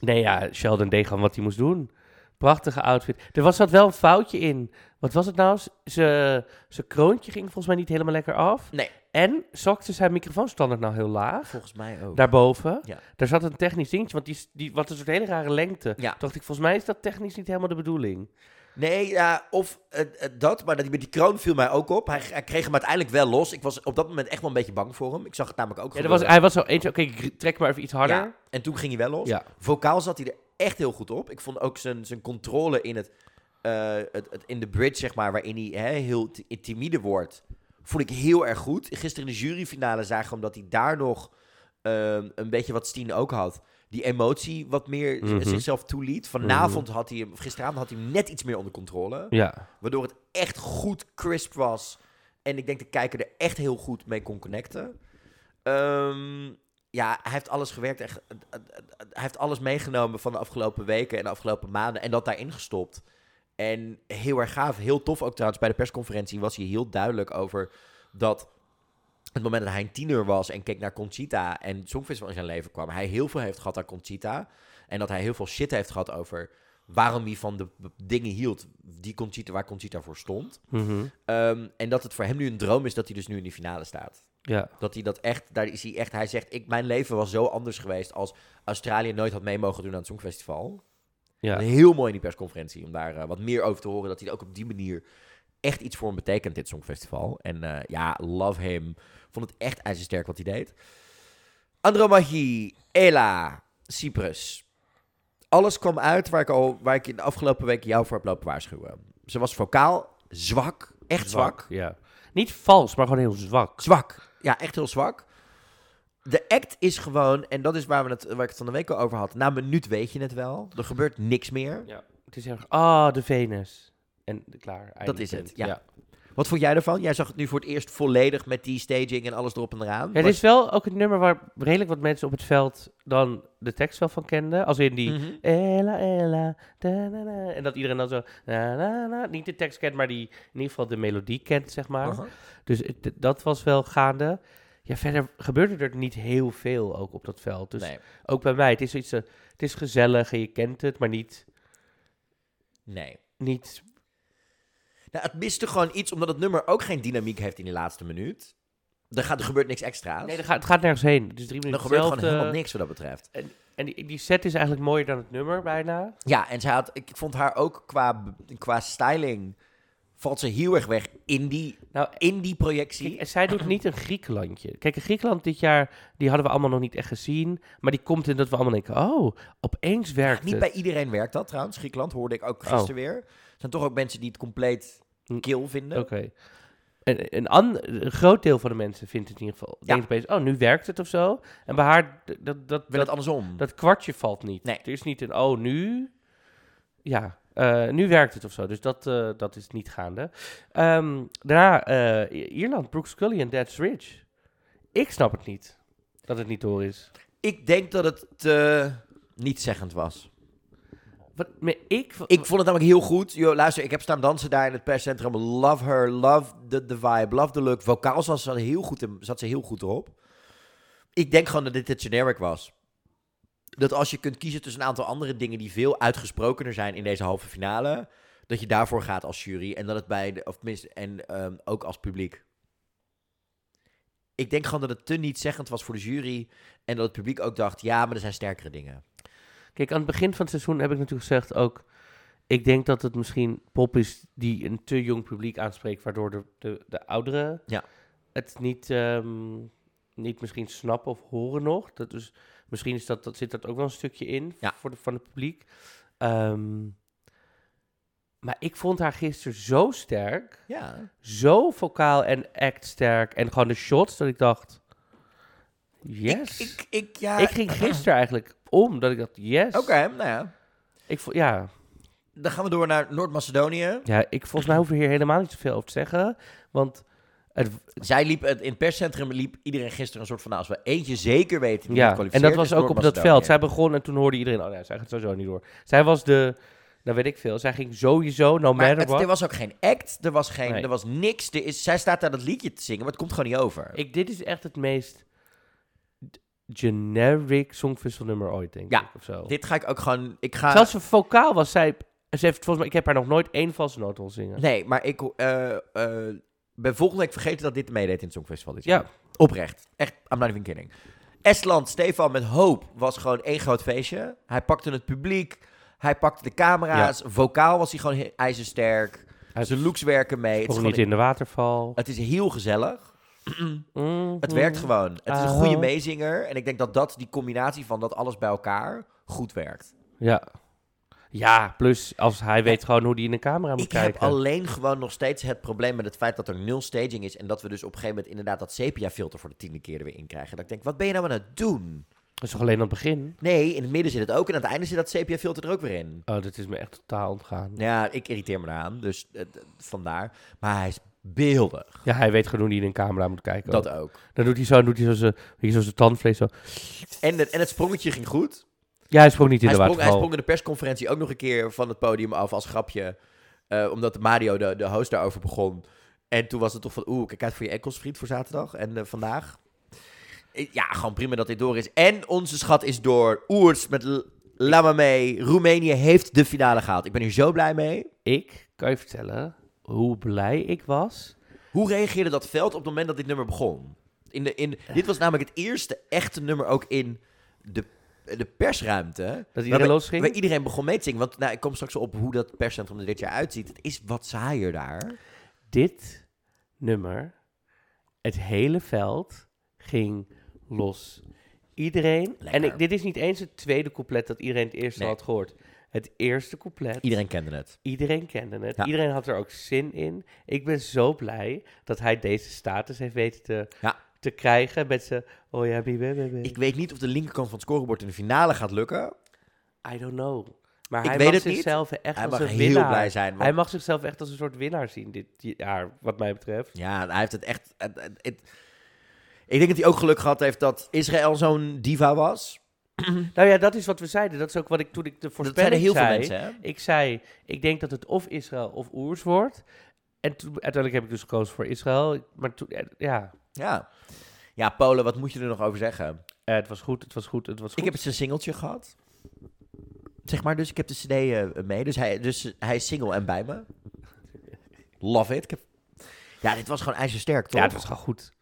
nee ja, Sheldon wat hij moest doen. Prachtige outfit. Er was zat wel een foutje in. Wat was het nou? Zijn kroontje ging volgens mij niet helemaal lekker af. Nee. En zakte zijn microfoonstandaard nou heel laag. Volgens mij ook. Daarboven. Ja. Daar zat een technisch dingetje, want die, die wat een soort hele rare lengte. Ja. Dacht ik, volgens mij is dat technisch niet helemaal de bedoeling. Nee, ja, of eh, eh, dat, maar dat, met die kroon viel mij ook op. Hij, hij kreeg hem uiteindelijk wel los. Ik was op dat moment echt wel een beetje bang voor hem. Ik zag het namelijk ook Ja, was, hij was zo eentje, oké, trek maar even iets harder. Ja, en toen ging hij wel los. Ja. Vocaal zat hij er echt heel goed op. Ik vond ook zijn, zijn controle in, het, eh, het, het, in de bridge, zeg maar, waarin hij hè, heel ti- timide wordt, vond ik heel erg goed. Gisteren in de juryfinale zagen we hem dat hij daar nog ehm, een beetje wat Stien ook had. Die emotie wat meer Mhm. zichzelf toeliet. Vanavond had hij hem, gisteravond had hij hem net iets meer onder controle. Ja. Waardoor het echt goed crisp was. En ik denk de kijker er echt heel goed mee kon connecten. Ehm, ja, hij heeft alles gewerkt. Echt, eh, eh, eh, hij heeft alles meegenomen van de afgelopen weken en de afgelopen maanden. En dat daarin gestopt. En heel erg gaaf. Heel tof ook trouwens. Bij de persconferentie was hij heel duidelijk over dat... Het moment dat hij een tiener was en keek naar Conchita en Songfestival in zijn leven kwam, hij heel veel heeft gehad aan Conchita. En dat hij heel veel shit heeft gehad over waarom hij van de dingen hield die Conchita, waar Conchita voor stond. Mhm. Ehm, en dat het voor hem nu een droom is dat hij dus nu in die finale staat. Ja. Dat hij dat echt, daar is hij echt, hij zegt, ik, mijn leven was zo anders geweest als Australië nooit had mee mogen doen aan het Songfestival. Ja. Heel mooi in die persconferentie om daar eh, wat meer over te horen. Dat hij ook op die manier echt iets voor hem betekent, dit Songfestival. En eh, ja, love him. Vond het echt ijzersterk wat hij deed. Andromache, Ella, Cyprus. Alles kwam uit waar ik, al, waar ik in de afgelopen week jou voor heb lopen waarschuwen. Ze was vocaal zwak, echt zwak. Ja. Niet vals, maar gewoon heel zwak. Zwak. Ja, echt heel zwak. De act is gewoon, en dat is waar, we het, waar ik het van de week al over had. Na een minuut weet je het wel. Er gebeurt niks meer. Ja. Het is erg, ah, de Venus. En klaar. Dat is het, ja. Wat vond jij ervan? Jij zag het nu voor het eerst volledig met die staging en alles erop en eraan. Ja, het is wel ook het nummer waar redelijk wat mensen op het veld dan de tekst wel van kenden. Als in die Mhm. Ella, Ella, da, na, na. En dat iedereen dan zo na, na, na, niet de tekst kent, maar die in ieder geval de melodie kent, zeg maar. Dus het- dat was wel gaande. Ja, verder gebeurde er niet heel veel ook op dat veld. Dus nee, ook bij mij, het is zoiets, eh, het is gezellig en je kent het, maar niet, nee. niet Nou, het miste gewoon iets, omdat het nummer ook geen dynamiek heeft in die laatste minuut. Er, gaat, er gebeurt niks extra's. Nee, er gaat, het gaat nergens heen. Het is drie er minuten gebeurt gewoon helemaal niks wat dat betreft. En die, die set is eigenlijk mooier dan het nummer bijna. Ja, en zij had, ik vond haar ook qua, qua styling... valt ze heel erg weg in die, Nou, in die projectie. Kijk, en zij doet niet een Griekenlandje. Kijk, een Griekenland dit jaar, die hadden we allemaal nog niet echt gezien. Maar die komt in dat we allemaal denken, oh, opeens werkt Niet het. bij iedereen werkt dat trouwens. Griekenland hoorde ik ook gisteren weer. Er zijn toch ook mensen die het compleet Kill vinden. Oké. En een, een groot deel van de mensen vindt het in ieder geval. Ja. Denkt opeens, oh, nu werkt het of zo. En bij haar, dat, dat, Wil dat, het andersom? dat kwartje valt niet. Nee. Er is niet een, oh, nu... Ja, eh, nu werkt het of zo. Dus dat, eh, dat is niet gaande. Ehm, daarna eh, Ierland, Brooks Scully en That's Rich. Ik snap het niet. Dat het niet door is. Ik denk dat het te niet-zeggend was. Wat, ik, Ik vond het namelijk heel goed. Yo, luister, ik heb staan dansen daar in het perscentrum. Love her, love the, vibe, love the look. Vocaal zat ze, heel goed zat ze heel goed erop. Ik denk gewoon dat dit het generic was. Dat als je kunt kiezen tussen een aantal andere dingen die veel uitgesprokener zijn in deze halve finale, dat je daarvoor gaat als jury en dat het bij de, of tenminste, en ehm, ook als publiek. Ik denk gewoon dat het te niet zeggend was voor de jury en dat het publiek ook dacht, ja, maar er zijn sterkere dingen. Kijk, aan het begin van het seizoen heb ik natuurlijk gezegd ook... Ik denk dat het misschien pop is die een te jong publiek aanspreekt... waardoor de, de, de ouderen Ja. het niet, ehm, niet misschien snappen of horen nog. Dat dus, misschien is dat, dat, zit dat ook wel een stukje in Ja. voor de, van het publiek. Ehm, maar ik vond haar gisteren zo sterk. Ja. Zo vocaal en act sterk. En gewoon de shots dat ik dacht... Yes. Ik, Ik, ik, ik, ja. ging gisteren eigenlijk om dat ik dacht, yes. Oké, nou ja. Ik vo- ja, Dan gaan we door naar Noord-Macedonië. ja, ik, volgens mij hoeven we hier helemaal niet zoveel over te zeggen. Want het, Zij liep, het, in het perscentrum liep iedereen gisteren een soort van, nou, als we eentje zeker weten die ja, en dat was ook op dat veld. Zij begon en toen hoorde iedereen, oh nee, zij gaat sowieso niet door. Zij was de, nou weet ik veel, zij ging sowieso, no Maar matter what. er was ook geen act, er was, geen, Nee. er was niks. Er is, zij staat daar dat liedje te zingen, maar het komt gewoon niet over. Ik, dit is echt het meest generic songfestival nummer ooit, denk Ja, ik. Of zo. Dit ga ik ook gewoon, ik ga... Zelfs voor vocaal was zij, ze heeft volgens mij, ik heb haar nog nooit één valse noot horen zingen. Nee, maar ik eh, eh, ben volgende week vergeten dat dit meedeed in het Songfestival. Dit Ja. jaar. Oprecht. Echt, I'm not even kidding. Estland, Stefan met hoop was gewoon één groot feestje. Hij pakte het publiek, hij pakte de camera's. Vocaal was hij gewoon ijzersterk. Hij Zijn looks werken mee. Het is, gewoon- niet in de waterval. het is heel gezellig. Mm, Het mm. werkt gewoon. Het is een Ah. goede meezinger. En ik denk dat dat, die combinatie van dat alles bij elkaar, goed werkt. Ja. Ja, plus als hij weet gewoon hoe hij in de camera moet Ik kijken. heb alleen gewoon nog steeds het probleem met het feit dat er nul staging is. En dat we dus op een gegeven moment inderdaad dat sepia-filter voor de tiende keer er weer in krijgen. Dat ik denk, wat ben je nou aan het doen? Dat is toch alleen aan het begin? Nee, in het midden zit het ook. En aan het einde zit dat sepia-filter er ook weer in. Oh, dat is me echt totaal ontgaan. Ja, ik irriteer me eraan. Dus eh, vandaar. Maar hij is beeldig. Ja, hij weet gewoon hoe hij in een camera moet kijken. Dat ook. Dan doet hij zo, doet hij zo zijn, weet je, zo zijn tandvlees zo. En, het- en het sprongetje ging goed. Ja, hij sprong niet in Hij de sprong, hij sprong in de persconferentie ook nog een keer van het podium af als grapje. eh, omdat Mario, de, de host, daarover begon. En toen was het toch van, oeh, kijk uit voor je enkels, vriend, voor zaterdag en eh, vandaag. Ja, gewoon prima dat dit door is. En onze schat is door. Oers met l- laat maar mee. Roemenië heeft de finale gehaald. Ik ben hier zo blij mee. Ik kan je vertellen hoe blij ik was. Hoe reageerde dat veld op het moment dat dit nummer begon? In de, in, dit was namelijk het eerste echte nummer ook in de, de persruimte. Dat iedereen losging. Waar iedereen begon mee te zingen. Want nou, ik kom straks op hoe dat perscentrum er dit jaar uitziet. Het is wat saaier daar. Dit nummer, het hele veld ging los. Iedereen, en ik, dit is niet eens het tweede couplet dat iedereen het eerste Nee. had gehoord. Het eerste couplet, Iedereen kende het. iedereen kende het. Ja. Iedereen had er ook zin in. Ik ben zo blij dat hij deze status heeft weten te, Ja. te krijgen met zijn... Oh ja, bi- bi." Ik weet niet of de linkerkant van het scorebord in de finale gaat lukken. I don't know. Maar Ik hij weet mag het niet. zichzelf echt Hij als mag een heel winnaar. blij zijn. Hij mag zichzelf echt als een soort winnaar zien dit jaar, wat mij betreft. Ja, hij heeft het echt... het- het- het- ik denk dat hij ook geluk gehad heeft dat Israël zo'n diva was. Nou ja, dat is wat we zeiden. Dat is ook wat ik toen ik de voorspelling heel veel mensen, hè? Ik zei, ik denk dat het of Israël of Oers wordt. En toen, uiteindelijk heb ik dus gekozen voor Israël. Maar toen, eh, ja, Ja. Ja, Polen, wat moet je er nog over zeggen? eh, het was goed, het was goed, het was goed. Ik heb eens een singeltje gehad. Zeg maar, dus ik heb de cd eh, mee. Dus hij, dus hij is single en bij me. Love it. Ik heb... Ja, dit was gewoon ijzersterk, toch? ja, het was gewoon goed.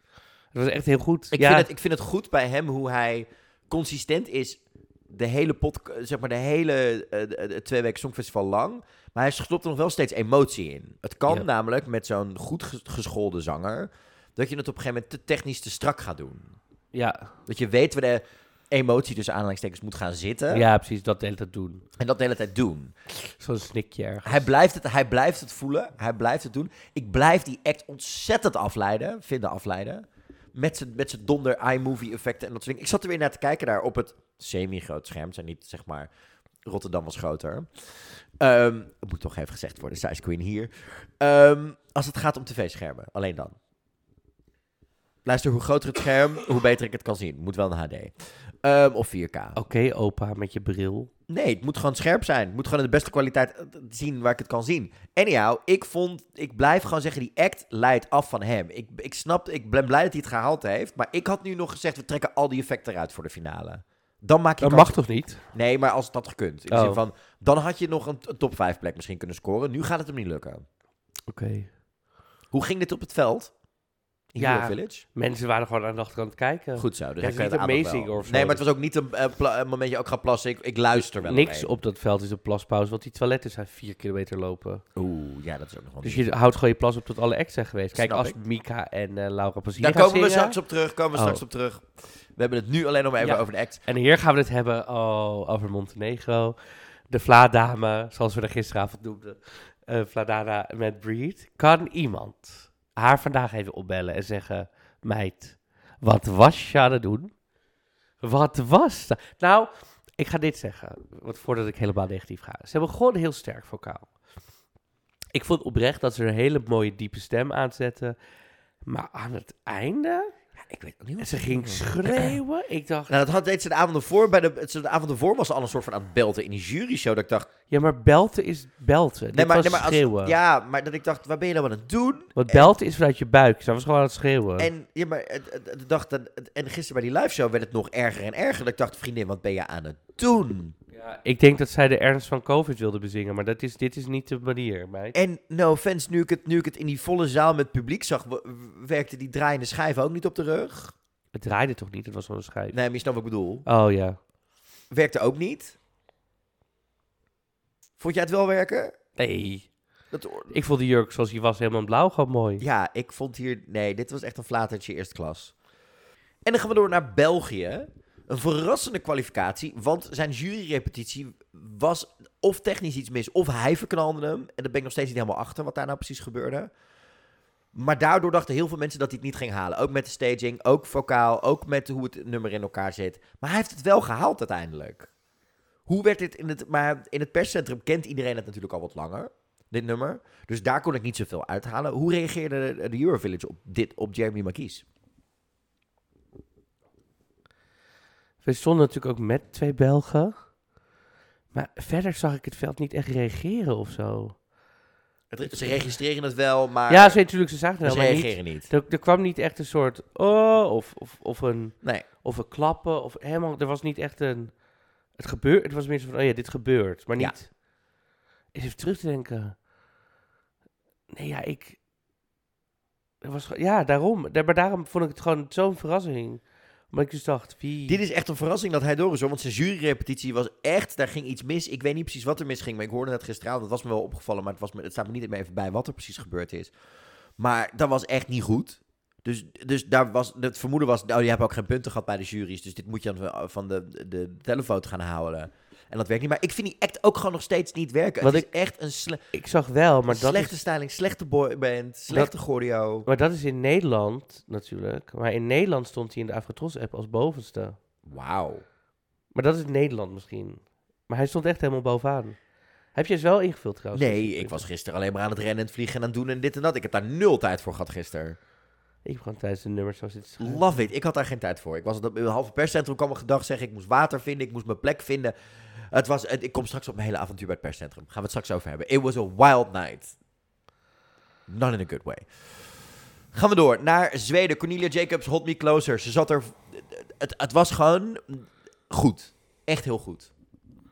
Het was echt heel goed. ik, ja, vind het, ik vind het goed bij hem hoe hij consistent is de hele pod, zeg maar de hele eh, twee weken Songfestival lang. Maar hij stopt er nog wel steeds emotie in. Het kan Ja. namelijk met zo'n goed ges- geschoolde zanger... dat je het op een gegeven moment te technisch te strak gaat doen. ja, Dat je weet waar de emotie tussen aanhalingstekens moet gaan zitten. ja, precies, dat de hele tijd doen. En dat de hele tijd doen. Zo'n snikje ergens. Hij blijft, het, hij blijft het voelen. Hij blijft het doen. Ik blijf die act ontzettend afleiden. Vinden afleiden. Met zijn met zijn donder iMovie effecten en dat soort dingen. Ik zat er weer naar te kijken daar op het semi-groot scherm. Zijn niet, zeg maar... Rotterdam was groter. Het moet toch even gezegd worden. Size Queen hier. Ehm, als het gaat om tv-schermen. Alleen dan. Luister, hoe groter het scherm, hoe beter ik het kan zien. Moet wel een HD. Ehm, of 4K. Oké, opa, met je bril. Nee, het moet gewoon scherp zijn. Het moet gewoon in de beste kwaliteit eh, zien waar ik het kan zien. Anyhow, ik vond, ik blijf gewoon zeggen, die act leidt af van hem. Ik, ik snap, ik ben blij dat hij het gehaald heeft. Maar ik had nu nog gezegd, we trekken al die effecten eruit voor de finale. Dan maak je Dat mag toch niet? Nee, maar als dat gekund. In de Oh. zin van, dan had je nog een, een top 5 plek misschien kunnen scoren. Nu gaat het hem niet lukken. Oké. Hoe ging dit op het veld? In Ja. Village? Mensen waren gewoon aan de achterkant kijken. Goed zo. Dus Ja, hij het is niet amazing of zo. Nee, maar het was ook niet een, eh, een momentje ook gaan plassen. Ik, ik luister wel. Niks op dat veld is een plaspauze, want die toiletten zijn vier kilometer lopen. Oeh, ja, dat is ook nog wel Dus niet. je houdt gewoon je plas op tot alle acts zijn geweest. Kijk, Snap als ik. Mika en eh, Laura Pausini Daar komen we zingen, straks op terug. Komen we Oh. straks op terug. We hebben het nu alleen nog maar even Ja. over de act. En hier gaan we het hebben oh, over Montenegro. De Vladame, zoals we er gisteravond noemden. Eh Vladana met Breed. Kan iemand haar vandaag even opbellen en zeggen... Meid, wat was je aan het doen? Wat was dat? Nou, ik ga dit zeggen. Want voordat ik helemaal negatief ga. Ze hebben gewoon heel sterk vocaal. Ik vond oprecht dat ze een hele mooie diepe stem aanzetten. Maar aan het einde... Ik weet ook niet En ze ging schreeuwen. Ik dacht, Nou, dat had deed ze de avond ervoor. Bij de, de avond ervoor was ze al een soort van aan het belten in die juryshow. Dat ik dacht... ja, maar belten is belten. Dit was als- schreeuwen. ja, maar dat ik dacht, waar ben je nou aan het doen? Want belten is vanuit je buik. Ze was gewoon aan het schreeuwen. En, ja, maar, dacht, en gisteren bij die live show werd het nog erger en erger. Dat ik dacht, vriendin, wat ben je aan het doen? Ja, ik denk dat zij de ernst van COVID wilde bezingen. Maar dat is, dit is niet de manier, meid. En no offense, nu ik het, nu ik het in die volle zaal met publiek zag, werkte die draaiende schijf ook niet op de rug. Het draaide toch niet? Het was een schijf. Nee, maar je snapt wat ik bedoel. Oh ja. Werkte ook niet. Vond jij het wel werken? Nee. Dat, Ik vond die jurk zoals die was helemaal in blauw gewoon mooi. ja, ik vond hier... Nee, dit was echt een flatertje eerste klas. En dan gaan we door naar België. Een verrassende kwalificatie, want zijn juryrepetitie was of technisch iets mis, of hij verknalde hem. En daar ben ik nog steeds niet helemaal achter wat daar nou precies gebeurde. Maar daardoor dachten heel veel mensen dat hij het niet ging halen. Ook met de staging, ook vocaal, ook met hoe het nummer in elkaar zit. Maar hij heeft het wel gehaald uiteindelijk. Hoe werd dit in het... Maar in het perscentrum kent iedereen het natuurlijk al wat langer, dit nummer. Dus daar kon ik niet zoveel uithalen. Hoe reageerde de, Eurovillage op dit, op Jeremy Marquis? We stonden natuurlijk ook met twee Belgen. Maar verder zag ik het veld niet echt reageren of zo. Het- ze registreren het wel, maar ja, ze, natuurlijk, ze zagen het ze wel, maar niet. reageren niet. Er, er kwam niet echt een soort oh of, of, of, een, Nee. of een klappen. Of helemaal, er was niet echt een, Het gebeurt, het was meer van, oh ja, dit gebeurt, maar Ja. niet. Eens even terug te denken. Nee, ja, ik... Was, ja, daarom. Daar- Maar daarom vond ik het gewoon zo'n verrassing. Omdat ik dacht, wie... Dit is echt een verrassing dat hij door is, hoor. Want zijn juryrepetitie was echt, daar ging iets mis. Ik weet niet precies wat er misging, maar ik hoorde het gisteravond. Dat was me wel opgevallen, maar het, was me, het staat me niet meer even bij wat er precies gebeurd is. Maar dat was echt niet goed. Dus, dus daar was, het vermoeden was, nou, je hebt ook geen punten gehad bij de juries. Dus dit moet je dan van de, de, telefoon gaan houden. En dat werkt niet. Maar ik vind die act ook gewoon nog steeds niet werken. Wat het ik- is echt een sle- Ik zag wel, maar dat slechte is... styling, slechte boyband, slechte choreo. Maar dat is in Nederland natuurlijk. Maar in Nederland stond hij in de Afrotros-app als bovenste. Wauw. Maar dat is Nederland misschien. Maar hij stond echt helemaal bovenaan. Heb je eens wel ingevuld trouwens? Nee, ik was gisteren alleen maar aan het rennen en het vliegen en aan het doen en dit en dat. Ik heb daar nul tijd voor gehad gisteren. Ik heb gewoon tijdens de nummers zo zitten schrijven. Love it. Ik had daar geen tijd voor. Ik was op een halve perscentrum, kwam een gedag zeggen, ik moest water vinden, ik moest mijn plek vinden. Het was, het- ik kom straks op mijn hele avontuur bij het perscentrum. Gaan we het straks over hebben. It was a wild night. Not in a good way. Gaan we door naar Zweden. Cornelia Jacobs, Hold Me Closer. Ze zat er... Het, het was gewoon goed. Echt heel goed.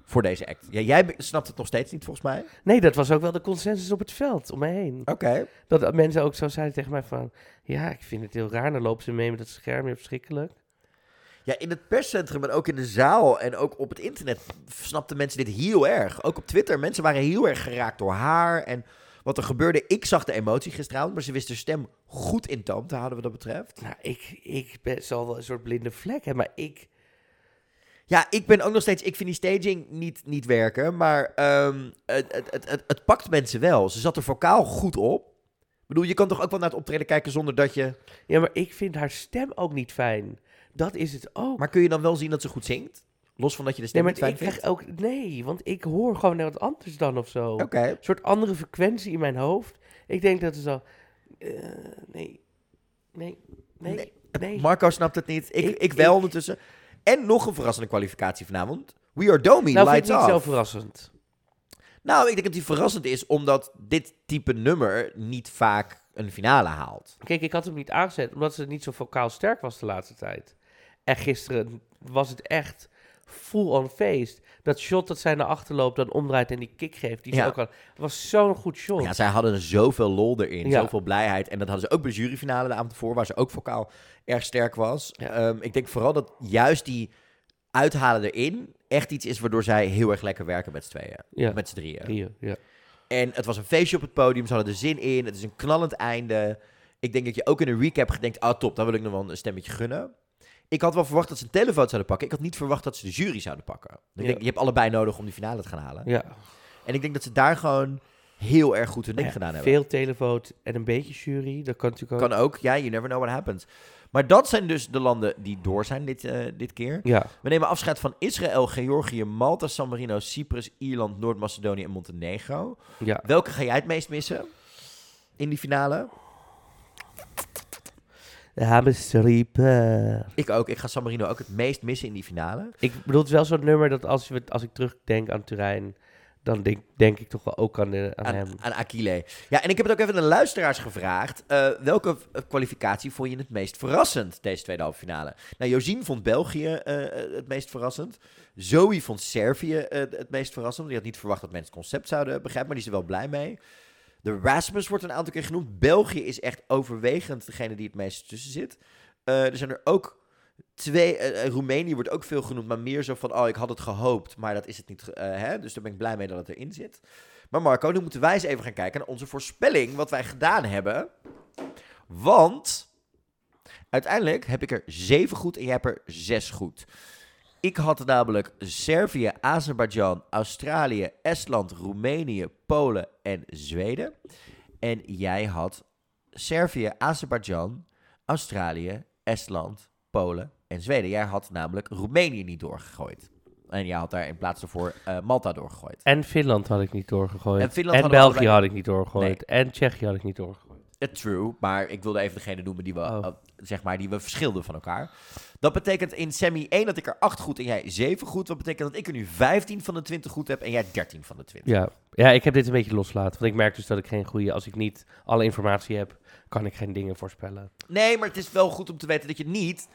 Voor deze act. Ja, jij snapt het nog steeds niet, volgens mij. Nee, dat was ook wel de consensus op het veld, om mij heen. Oké. Dat mensen ook zo zeiden tegen mij van... Ja, ik vind het heel raar. Dan lopen ze mee met het scherm. Heel verschrikkelijk. Ja, in het perscentrum en ook in de zaal en ook op het internet snapten mensen dit heel erg. Ook op Twitter, mensen waren heel erg geraakt door haar en wat er gebeurde. Ik zag de emotie gisteravond, maar ze wist de stem goed in toom te houden wat dat betreft. Nou, ik, ik ben, zal wel een soort blinde vlek hebben, maar ik... Ja, ik ben ook nog steeds, ik vind die staging niet, niet werken, maar ehm, het, het, het, het, het pakt mensen wel. Ze zat er vocaal goed op. Ik bedoel, je kan toch ook wel naar het optreden kijken zonder dat je... Ja, maar ik vind haar stem ook niet fijn. Dat is het ook. Maar kun je dan wel zien dat ze goed zingt? Los van dat je de stem nee, niet maar fijn ik vindt? krijg ook... Nee, want ik hoor gewoon net wat anders dan of zo. Oké. Een soort andere frequentie in mijn hoofd. Ik denk dat ze zo... eh, nee. Nee. Nee. Nee. Marco snapt het niet. Ik, ik, Ik- wel ik- ondertussen. En nog een verrassende kwalificatie vanavond. We Are Domi, nou, vind Lights ik niet zo Off. verrassend. Nou, ik denk dat die verrassend is, omdat dit type nummer niet vaak een finale haalt. Kijk, ik had hem niet aangezet, omdat ze niet zo vocaal sterk was de laatste tijd. En gisteren was het echt full on feest. Dat shot dat zij naar achter loopt, dan omdraait en die kick geeft. Die Ja. ook al, was zo'n goed shot. Ja, zij hadden zoveel lol erin, Ja. zoveel blijheid. En dat hadden ze ook bij de juryfinale de avond voor, waar ze ook vocaal erg sterk was. Ja. Ehm, ik denk vooral dat juist die uithalen erin echt iets is waardoor zij heel erg lekker werken met z'n tweeën. Ja. Met z'n drieën. Hier, ja. En het was een feestje op het podium. Ze hadden er zin in. Het is een knallend einde. Ik denk dat je ook in een recap gedenkt... Ah, top, dan wil ik nog wel een stemmetje gunnen. Ik had wel verwacht dat ze een telefoon zouden pakken. Ik had niet verwacht dat ze de jury zouden pakken. Ik Ja. denk, je hebt allebei nodig om die finale te gaan halen. ja. En ik denk dat ze daar gewoon heel erg goed hun ding Ja, gedaan hebben. Veel televote en een beetje jury. Dat kan natuurlijk ook. Kan ook. Ja, you never know what happens. Maar dat zijn dus de landen die door zijn dit, eh, dit keer. Ja. We nemen afscheid van Israël, Georgië, Malta, San Marino, Cyprus, Ieland, Noord-Macedonië en Montenegro. ja. Welke ga jij het meest missen in die finale? Hammerstreeper. Ik ook. Ik ga San Marino ook het meest missen in die finale. Ik bedoel, het is wel zo'n nummer dat als, we, als ik terugdenk aan Turijn, dan denk, denk ik toch wel ook aan, de, aan, hem. Aan, Akile. Ja, en ik heb het ook even aan de luisteraars gevraagd. eh, welke v- kwalificatie vond je het meest verrassend, deze tweede halve finale? Nou, Josien vond België eh, het meest verrassend. Zoe vond Servië eh, het meest verrassend. Die had niet verwacht dat mensen het concept zouden begrijpen, maar die is er wel blij mee. De Rasmus wordt een aantal keer genoemd. België is echt overwegend degene die het meest tussen zit. Eh, er zijn er ook twee. eh, eh, Roemenië wordt ook veel genoemd, maar meer zo van: oh, ik had het gehoopt, maar dat is het niet. hè? Dus daar ben ik blij mee dat het erin zit. Maar Marco, nu moeten wij eens even gaan kijken naar onze voorspelling, wat wij gedaan hebben. Want uiteindelijk heb ik er zeven goed en jij hebt er zes goed. Ik had namelijk Servië, Azerbeidzjan, Australië, Estland, Roemenië, Polen en Zweden. En jij had Servië, Azerbeidzjan, Australië, Estland, Polen en Zweden. Jij had namelijk Roemenië niet doorgegooid. En jij had daar in plaats daarvoor eh, Malta doorgegooid. En Finland had ik niet doorgegooid. En Finland België allebei- had ik niet doorgegooid. En Tsjechië had ik niet doorgegooid. Eh, true, maar ik wilde even degene noemen die we, Oh. eh, zeg maar, die we verschilden van elkaar. Dat betekent in semi 1 dat ik er 8 goed en jij 7 goed. Wat betekent dat ik er nu 15 van de 20 goed heb en jij 13 van de 20. Ja. ja, ik heb dit een beetje loslaten. Want ik merk dus dat ik geen goede... Als ik niet alle informatie heb, kan ik geen dingen voorspellen. Nee, maar het is wel goed om te weten dat je niet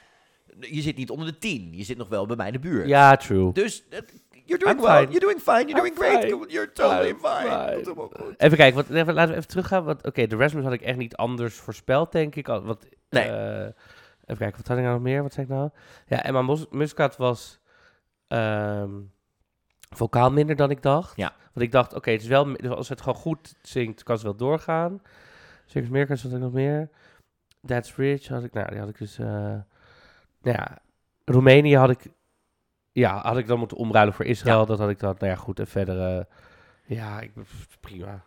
je zit niet onder de 10. Je zit nog wel bij mij in de buurt. Ja, true. Dus eh, you're doing I'm well. fine. You're doing fine. You're I'm doing great. fine. You're totally fine. Even kijken, wat, even, laten we even teruggaan. Oké, de Rasmus had ik echt niet anders voorspeld, denk ik. Wat, Nee. eh, even kijken, wat had ik nou nog meer? Wat zei ik nou? Ja, Emma Mus- Muscat was ehm vocaal minder dan ik dacht. Ja. Want ik dacht, oké, het is wel, dus als het gewoon goed zingt, kan ze wel doorgaan. Circus Mirkers had ik nog meer. That's Rich had ik, nou, die had ik dus, eh, nou ja, Roemenië had ik, ja, had ik dan moeten omruilen voor Israël. Ja. Dat had ik dan, nou ja, goed, en verder, eh, ja, ik, prima.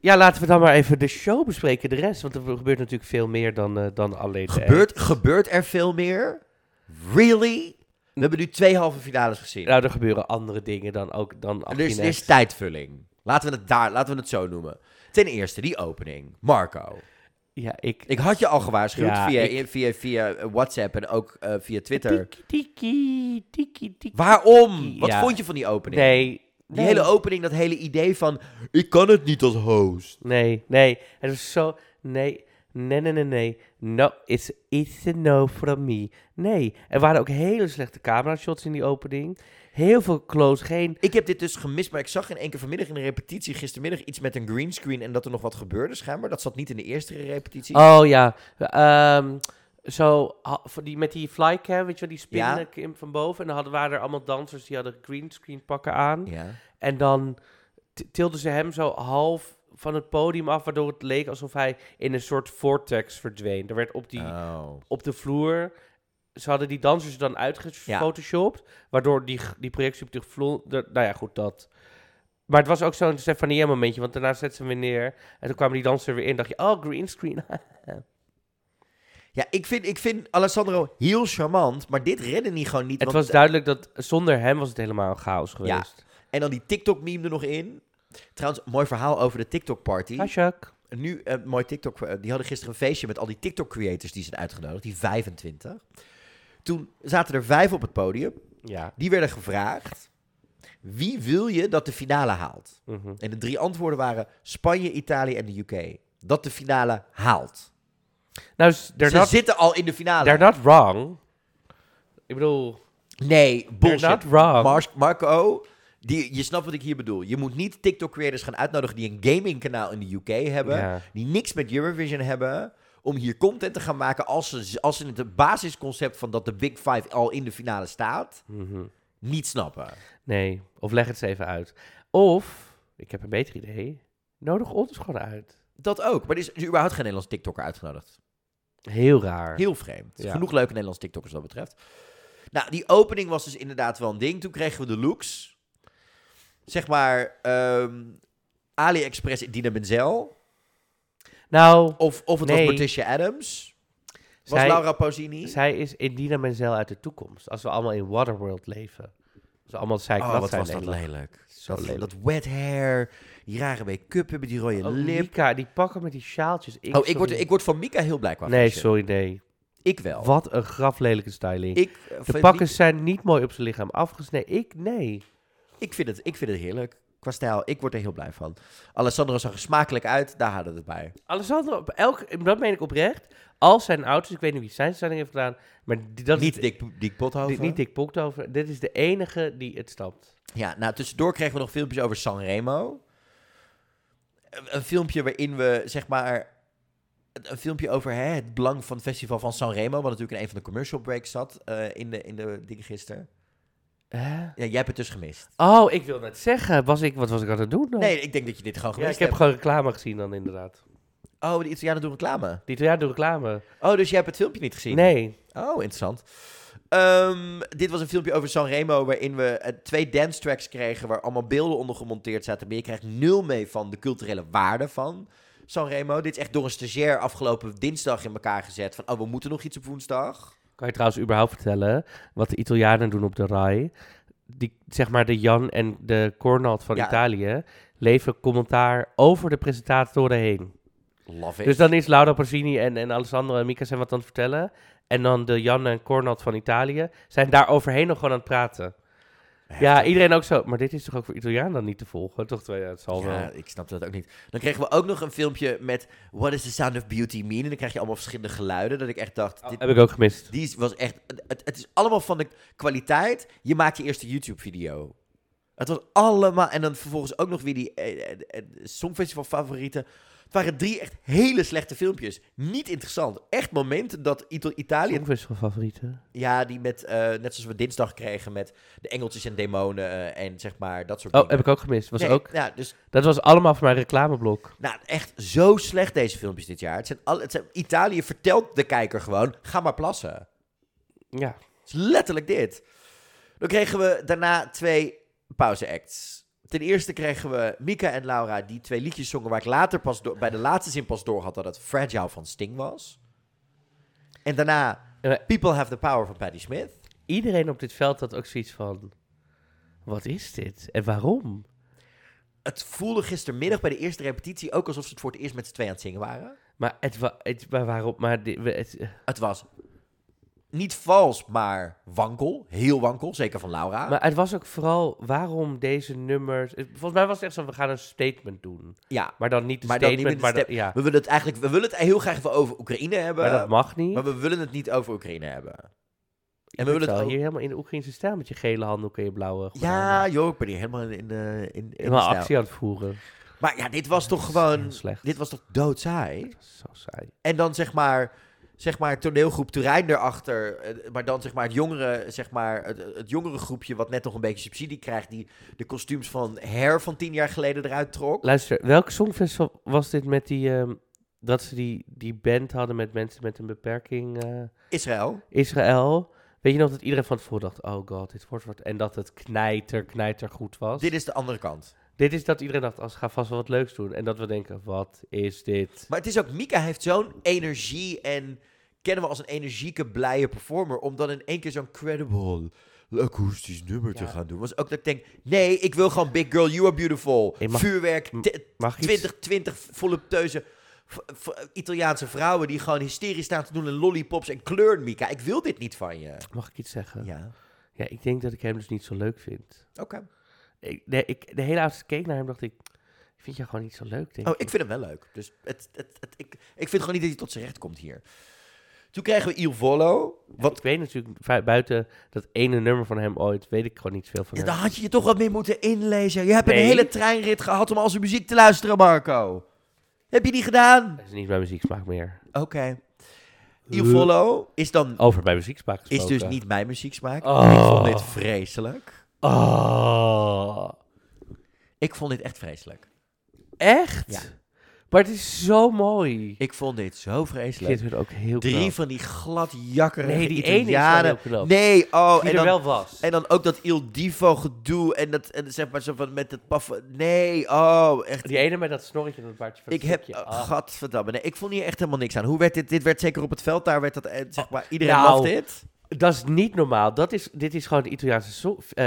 Ja, laten we dan maar even de show bespreken, de rest. Want er gebeurt natuurlijk veel meer dan, eh, dan alleen de Gebeurt, gebeurt er veel meer? Really? We hebben nu twee halve finales gezien. Nou, er gebeuren andere dingen dan ook dan er, is, er is 18 tijdvulling. Laten we, het daar, laten we het zo noemen. Ten eerste, die opening. Marco. Ja, ik... Ik had je al gewaarschuwd Ja, via, ik- via, via WhatsApp en ook eh, via Twitter. Tiki, tiki, tiki, tiki. Waarom? Wat Ja. vond je van die opening? Nee. Die hele opening, dat hele idee van... Ik kan het niet als host. Nee, nee. Het was zo... Nee, nee, nee, nee, nee. No, it's, it's a no from me. Nee. Er waren ook hele slechte camera shots in die opening. Heel veel close, geen... Ik heb dit dus gemist, maar ik zag in één keer vanmiddag in de repetitie gistermiddag iets met een greenscreen en dat er nog wat gebeurde schijnbaar. Dat zat niet in de eerste repetitie. Oh ja. Ehm, zo, die, met die flycam, weet je wel, die spinnen Ja. Kim van boven. En dan hadden, waren er allemaal dansers die hadden greenscreen pakken aan. Ja. En dan tilden ze hem zo half van het podium af, waardoor het leek alsof hij in een soort vortex verdween. Er werd op, die, Oh. op de vloer, ze hadden die dansers dan uitgefotoshopt, waardoor die, die projectie op de vloer, de- nou ja, goed, dat. Maar het was ook zo'n Stefania momentje, want daarna zetten ze hem weer neer. En toen kwamen die dansers er weer in, dacht je, oh, greenscreen. Ja, ik vind, ik vind Alessandro heel charmant, maar dit redde niet gewoon niet. het want- was duidelijk dat zonder hem was het helemaal chaos geweest. En dan die TikTok-meme er nog in. Trouwens, mooi verhaal over de TikTok-party. Ja. Nu, een mooi TikTok. eh, die hadden gisteren een feestje met al die TikTok-creators die zijn uitgenodigd. Die 25. Toen zaten er vijf op het podium. Ja. Die werden gevraagd. Wie wil je dat de finale haalt? mhm. En de drie antwoorden waren Spanje, Italië en de UK. Dat de finale haalt. Nou, Ze not, zitten al in de finale. they're not wrong. Ik bedoel, Nee, bullshit. They're not wrong. Marco, die, je snapt wat ik hier bedoel. Je moet niet TikTok-creators gaan uitnodigen die een gamingkanaal in de UK hebben. Ja. Die niks met Eurovision hebben. Om hier content te gaan maken als ze, als ze het basisconcept van dat de Big Five al in de finale staat. mhm. Niet snappen. nee, of leg het eens even uit. Of, ik heb een beter idee, nodig ons gewoon uit. Dat ook. Maar er is überhaupt geen Nederlands TikToker uitgenodigd. Heel raar. Heel vreemd. Ja. Genoeg leuke Nederlandse TikTokkers wat dat betreft. Nou, die opening was dus inderdaad wel een ding. Toen kregen we de looks. Zeg maar, ehm, AliExpress Dina Menzel. Nou, Of, of het Nee. was Morticia Adams. Was Zij- Laura Pausini. zij is Indina Menzel uit de toekomst. Als we allemaal in Waterworld leven. Als we allemaal zeik oh, wat zijn. was dat lelijk. Zo Dat, lelijk. dat wet hair, die rare make-up hebben, die rode Oh, lip. Mika, die pakken met die sjaaltjes. Ik, oh, ik word, ik word van Mika heel blij qua Nee, fashion. sorry, nee. Ik wel. Wat een graflelijke styling. Ik, eh, de pakken zijn niet mooi op zijn lichaam afgesneden. Ik, nee. ik, vind het, ik vind het heerlijk. Qua stijl, ik word er heel blij van. Alessandro zag er smakelijk uit, daar hadden we het bij. Alessandro, op elk, dat meen ik oprecht. Al zijn auto's, ik weet niet wie zijn styling heeft gedaan, maar die, dat niet is Dick, Dick Pothoven. Dit, niet Dick Poktover. Dit is de enige die het stapt. Ja, nou, tussendoor kregen we nog filmpjes over Sanremo. Een, een filmpje waarin we, zeg maar... Een, een filmpje over hè, het belang van het festival van Sanremo... wat natuurlijk in een van de commercial breaks zat eh, in, de, in de dingen gisteren. Ja, jij hebt het dus gemist. Oh, ik wil net zeggen. Was ik, wat was ik aan het doen dan? Nee, ik denk dat je dit gewoon ja, gemist ik heb hebt. gewoon reclame gezien dan inderdaad. Oh, de Italianen doen reclame. Die Italiaan doet reclame. Oh, dus jij hebt het filmpje niet gezien? Nee. Oh, interessant. Ehm, dit was een filmpje over Sanremo waarin we eh, twee dance tracks kregen waar allemaal beelden onder gemonteerd zaten. Maar je krijgt nul mee van de culturele waarde van Sanremo. Dit is echt door een stagiair afgelopen dinsdag in elkaar gezet. Van, oh, we moeten nog iets op woensdag. Kan je trouwens überhaupt vertellen wat de Italianen doen op de RAI? Die, zeg maar de Jan en de Cornald van Ja. Italië leveren commentaar over de presentatoren heen. Love it. Dus dan is Laura Pausini en, en Alessandro en Mika zijn wat aan het vertellen. En dan de Jan en Cornald van Italië zijn daar overheen nog gewoon aan het praten. Ja, iedereen ook zo. Maar dit is toch ook voor Italiaan dan niet te volgen? Toch, ja, het zal Ja, wel. ik snapte dat ook niet. Dan kregen we ook nog een filmpje met What is the sound of beauty mean? En dan krijg je allemaal verschillende geluiden. Dat ik echt dacht, dit, Heb ik ook gemist. die was echt... Het, het is allemaal van de kwaliteit. Je maakt je eerste YouTube-video. Het was allemaal... En dan vervolgens ook nog weer die eh, eh, eh, Songfestival favorieten. Het waren drie echt hele slechte filmpjes. Niet interessant. Echt momenten dat Ito- Italië... Songfestival favorieten. Ja, die met... eh, net zoals we dinsdag kregen met de engeltjes en demonen en zeg maar dat soort Oh, dingen. heb ik ook gemist. Was Nee, ook, Ja, dus dat was allemaal voor mijn reclameblok. nou, echt zo slecht deze filmpjes dit jaar. Het zijn al, het zijn, Italië vertelt de kijker gewoon, ga maar plassen. Ja. Het is letterlijk dit. Dan kregen we daarna twee pauze-acts. Ten eerste kregen we Mika en Laura die twee liedjes zongen waar ik later pas door, bij de laatste zin pas door had dat het Fragile van Sting was. En daarna People Have the Power van Patti Smith. Iedereen op dit veld had ook zoiets van... Wat is dit? En waarom? Het voelde gistermiddag bij de eerste repetitie ook alsof ze het voor het eerst met z'n twee aan het zingen waren. Maar, het, wa- het, maar we- het, Het was niet vals, maar wankel. Heel wankel, zeker van Laura. maar het was ook vooral waarom deze nummers... Volgens mij was het echt zo, we gaan een statement doen. ja, Maar dan niet een Maar niet statement, maar, ja. we willen het eigenlijk we willen het heel graag even over Oekraïne hebben. maar dat mag niet. maar we willen het niet over Oekraïne hebben. en we willen het ook- hier helemaal in de Oekraïnse stijl met je gele handdoek en je blauwe Ja, joh, ik ben hier helemaal in de, in, in de Helemaal actie aan het voeren. Maar ja, dit was toch gewoon... slecht. Dit was toch doodsaai? Zo saai. En dan zeg maar... Zeg maar toneelgroep Turijn erachter. eh, Maar dan zeg maar het jongere, zeg maar het, het jongere groepje wat net nog een beetje subsidie krijgt. Die de kostuums van Hair van tien jaar geleden eruit trok. Luister, welk songfestival was dit met die... ehm, dat ze die, die band hadden met mensen met een beperking... eh, Israël. Israël. Weet je nog dat iedereen van tevoren dacht... Oh god, dit wordt wat... En dat het knijter, knijter goed was. Dit is de andere kant. Dit is dat iedereen dacht... Als ga vast wel wat leuks doen. En dat we denken... Wat is dit? Maar het is ook, Mika heeft zo'n energie en kennen we als een energieke, blije performer. Om dan in één keer zo'n credible, akoestisch nummer te gaan doen. Was ook dat ik denk, nee, ik wil gewoon Big Girl, You Are Beautiful. Hey, mag- Vuurwerk, m- t- Mag ik iets? 20, 20 voluptueuze Italiaanse vrouwen die gewoon hysterisch staan te doen en lollipops en kleuren, Mika. Ik wil dit niet van je. Mag ik iets zeggen? Ja. Ja, ik denk dat ik hem dus niet zo leuk vind. oké. Ik, de hele avond keek naar hem dacht ik... Ik vind jou gewoon niet zo leuk, denk Oh, ik vind hem wel leuk. Dus het, het, het, ik, ik vind gewoon niet dat hij tot zijn recht komt hier. Toen kregen we Il Volo. Wat Ik weet natuurlijk, buiten dat ene nummer van hem ooit, weet ik gewoon niet veel van Ja, hem. daar had je je toch wat meer moeten inlezen. Je hebt een hele treinrit gehad om al zijn muziek te luisteren, Marco. Heb je die gedaan? Dat is niet mijn muzieksmaak meer. Oké. Il Follow is dan Over mijn muzieksmaak is dus niet mijn muzieksmaak. Oh. Ik vond dit vreselijk. Oh. Ik vond dit echt vreselijk. Echt? Ja. Maar het is zo mooi. Ik vond dit zo Ik vreselijk. vind het ook heel Drie knap. van die gladjakkerige Nee, die ene knap. Nee, oh, Die en dan, wel was. en dan ook dat Il Divo gedoe en dat en zeg maar zo van met het paf. Nee, oh, echt. Die ene met dat snorretje en dat baardje van Ik het heb, uh, Ah. gadverdamme, nee, ik vond hier echt helemaal niks aan. Hoe werd dit, dit werd zeker op het veld, daar werd dat, eh, zeg maar, iedereen nou, loved dit. Dat is niet normaal. Dat is, dit is gewoon het Italiaanse, so- eh,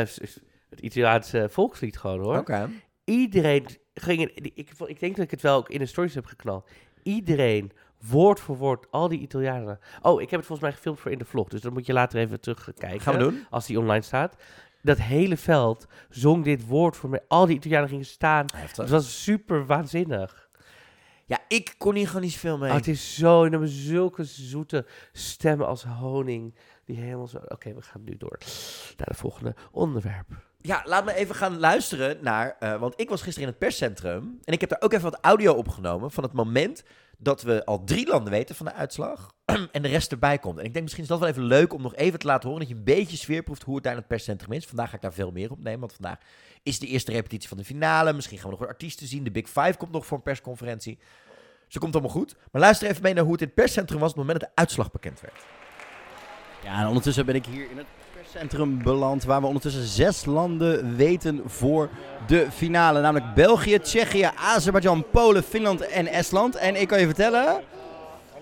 het Italiaanse volkslied gewoon hoor. Oké. Iedereen ging... in- Ik, ik denk dat ik het wel ook in de stories heb geknald. Iedereen, woord voor woord, al die Italianen. Oh, ik heb het volgens mij gefilmd voor in de vlog. Dus dan moet je later even terugkijken. Gaan we doen? Als die online staat. Dat hele veld zong dit woord voor mij. Al die Italianen gingen staan. Het was super waanzinnig. Ja, ik kon hier gewoon niet zoveel mee. Oh, het is zo, en hebben zulke zoete stemmen als honing. Die helemaal zo... Oké, we gaan nu door naar de volgende onderwerp. Ja, laat me even gaan luisteren naar, eh, want ik was gisteren in het perscentrum en ik heb daar ook even wat audio opgenomen van het moment dat we al drie landen weten van de uitslag en de rest erbij komt. En ik denk misschien is dat wel even leuk om nog even te laten horen dat je een beetje sfeer proeft hoe het daar in het perscentrum is. Vandaag ga ik daar veel meer op nemen, want vandaag is de eerste repetitie van de finale. Misschien gaan we nog wat artiesten zien. De Big Five komt nog voor een persconferentie. Dat komt allemaal goed. Maar luister even mee naar hoe het in het perscentrum was op het moment dat de uitslag bekend werd. Ja, en ondertussen ben ik hier in het perscentrum beland, waar we ondertussen zes landen weten voor de finale. Namelijk België, Tsjechië, Azerbeidzjan, Polen, Finland en Estland. En ik kan je vertellen,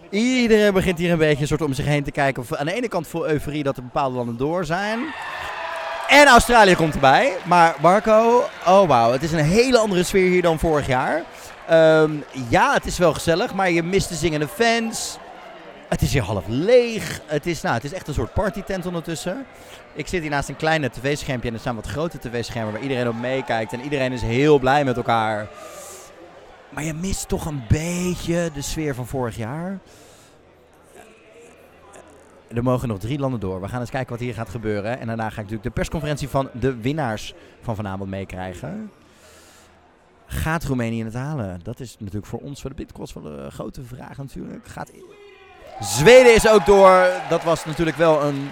iedereen begint hier een beetje een soort om zich heen te kijken. Aan de ene kant vol euforie dat er bepaalde landen door zijn. En Australië komt erbij. Maar Marco, oh wauw, het is een hele andere sfeer hier dan vorig jaar. Ehm, ja, het is wel gezellig, maar je mist de zingende fans. Het is hier half leeg. Het is, nou, het is echt een soort partytent ondertussen. Ik zit hier naast een kleine tv-schermpje en er staan wat grote tv-schermen waar iedereen op meekijkt. En iedereen is heel blij met elkaar. Maar je mist toch een beetje de sfeer van vorig jaar. Er mogen nog drie landen door. We gaan eens kijken wat hier gaat gebeuren. En daarna ga ik natuurlijk de persconferentie van de winnaars van vanavond meekrijgen. Gaat Roemenië het halen? Dat is natuurlijk voor ons, voor de Bitcoins, wel een grote vraag natuurlijk. Gaat... Zweden is ook door. Dat was natuurlijk wel een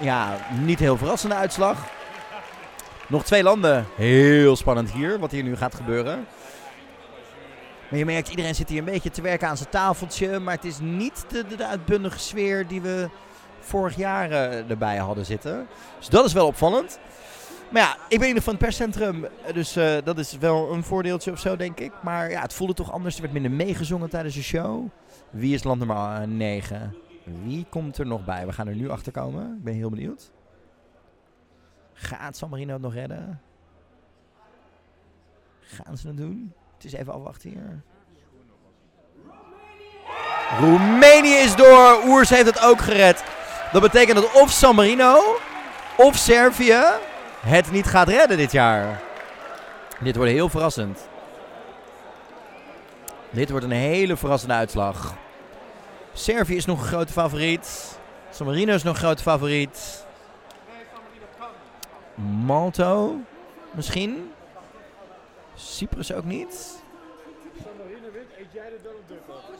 ja, niet heel verrassende uitslag. Nog twee landen. Heel spannend hier, wat hier nu gaat gebeuren. Maar je merkt, iedereen zit hier een beetje te werken aan zijn tafeltje. Maar het is niet de, uitbundige sfeer die we vorig jaar uh, erbij hadden zitten. Dus dat is wel opvallend. Maar ja, ik ben in ieder geval het perscentrum. Dus uh, dat is wel een voordeeltje of zo, denk ik. Maar ja, het voelde toch anders. Er werd minder meegezongen tijdens de show. Wie is land nummer 9? Wie komt er nog bij? We gaan er nu achter komen. Ik ben heel benieuwd. Gaat San Marino het nog redden? Gaan ze het doen? Het is even afwachten hier. Roemenië is door. Oers heeft het ook gered. Dat betekent dat of San Marino of Servië het niet gaat redden dit jaar. Dit wordt heel verrassend. Dit wordt een hele verrassende uitslag. Servië is nog een grote favoriet. San Marino is nog een grote favoriet. Malto misschien. Cyprus ook niet.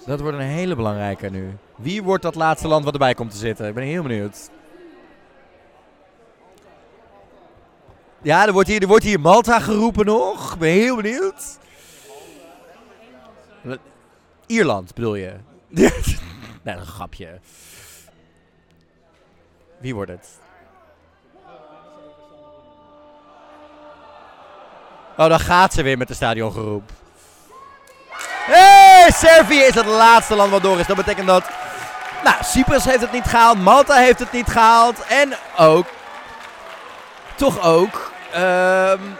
Dat wordt een hele belangrijke nu. Wie wordt dat laatste land wat erbij komt te zitten? Ik ben heel benieuwd. Ja, er wordt hier, er wordt hier Malta geroepen nog. Ik ben heel benieuwd. Ierland bedoel je? nee, een grapje. Wie wordt het? Oh, dan gaat ze weer met de stadiongeroep. Hey, Servië is het laatste land wat door is. Dat betekent dat... Nou, Cyprus heeft het niet gehaald. Malta heeft het niet gehaald. En ook... Toch ook... Um,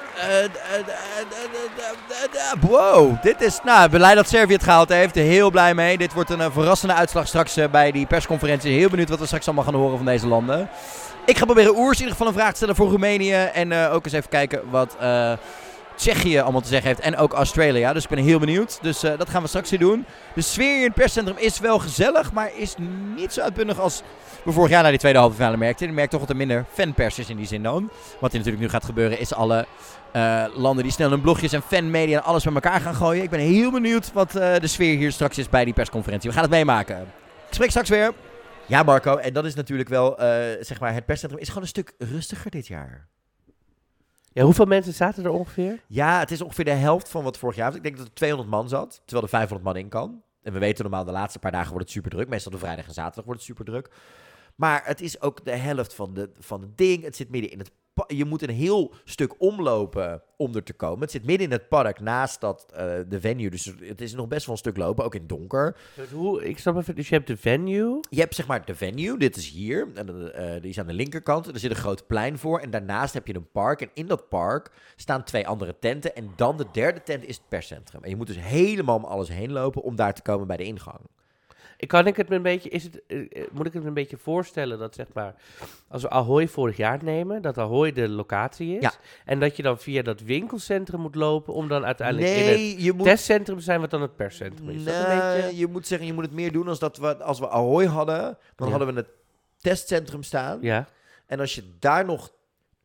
wow, dit is... Nou, blij dat Servië het gehaald heeft. Heel blij mee. Dit wordt een uh, verrassende uitslag straks uh, bij die persconferentie. Heel benieuwd wat we straks allemaal gaan horen van deze landen. Ik ga proberen Oers in ieder geval een vraag te stellen voor Roemenië. En uh, ook eens even kijken wat... Tsjechië allemaal te zeggen heeft. En ook Australië. Dus ik ben heel benieuwd. Dus dat gaan we straks weer doen. De sfeer in het perscentrum is wel gezellig. Maar is niet zo uitbundig als we vorig jaar naar die tweede halve finale merkten. Je merkt toch dat er minder fanpers is in die zin dan. Wat er natuurlijk nu gaat gebeuren is alle uh, landen die snel hun blogjes en fanmedia en alles bij elkaar gaan gooien. Ik ben heel benieuwd wat uh, de sfeer hier straks is bij die persconferentie. We gaan het meemaken. Ik spreek straks weer. Ja, Marco. En dat is natuurlijk wel, zeg maar, het perscentrum is gewoon een stuk rustiger dit jaar. Ja, hoeveel mensen zaten er ongeveer? Ja, het is ongeveer de helft van wat vorig jaar was. Ik denk dat er 200 man zat, terwijl er 500 man in kan. En we weten normaal, de laatste paar dagen wordt het super druk. Meestal de vrijdag en zaterdag wordt het super druk. Maar het is ook de helft van, de, van het ding. Het zit midden in het je moet een heel stuk omlopen om er te komen. Het zit midden in het park naast dat, uh, de venue. Dus het is nog best wel een stuk lopen, ook in het donker. Dus hoe, ik snap even, dus je hebt de venue? Je hebt zeg maar de venue, dit is hier. En, uh, die is aan de linkerkant. Er zit een groot plein voor. En daarnaast heb je een park. En in dat park staan twee andere tenten. En dan de derde tent is het perscentrum. En je moet dus helemaal om alles heen lopen om daar te komen bij de ingang. Ik kan ik het me een beetje, is het, uh, moet ik het me een beetje voorstellen dat zeg maar, als we Ahoy vorig jaar nemen, dat Ahoy de locatie is. Ja. En dat je dan via dat winkelcentrum moet lopen om dan uiteindelijk nee, in het je moet, testcentrum te zijn, wat dan het perscentrum is. Nee, dat een beetje... je moet zeggen, je moet het meer doen als dat we, als we Ahoy hadden, dan Ja. hadden we het testcentrum staan. Ja, En als je daar nog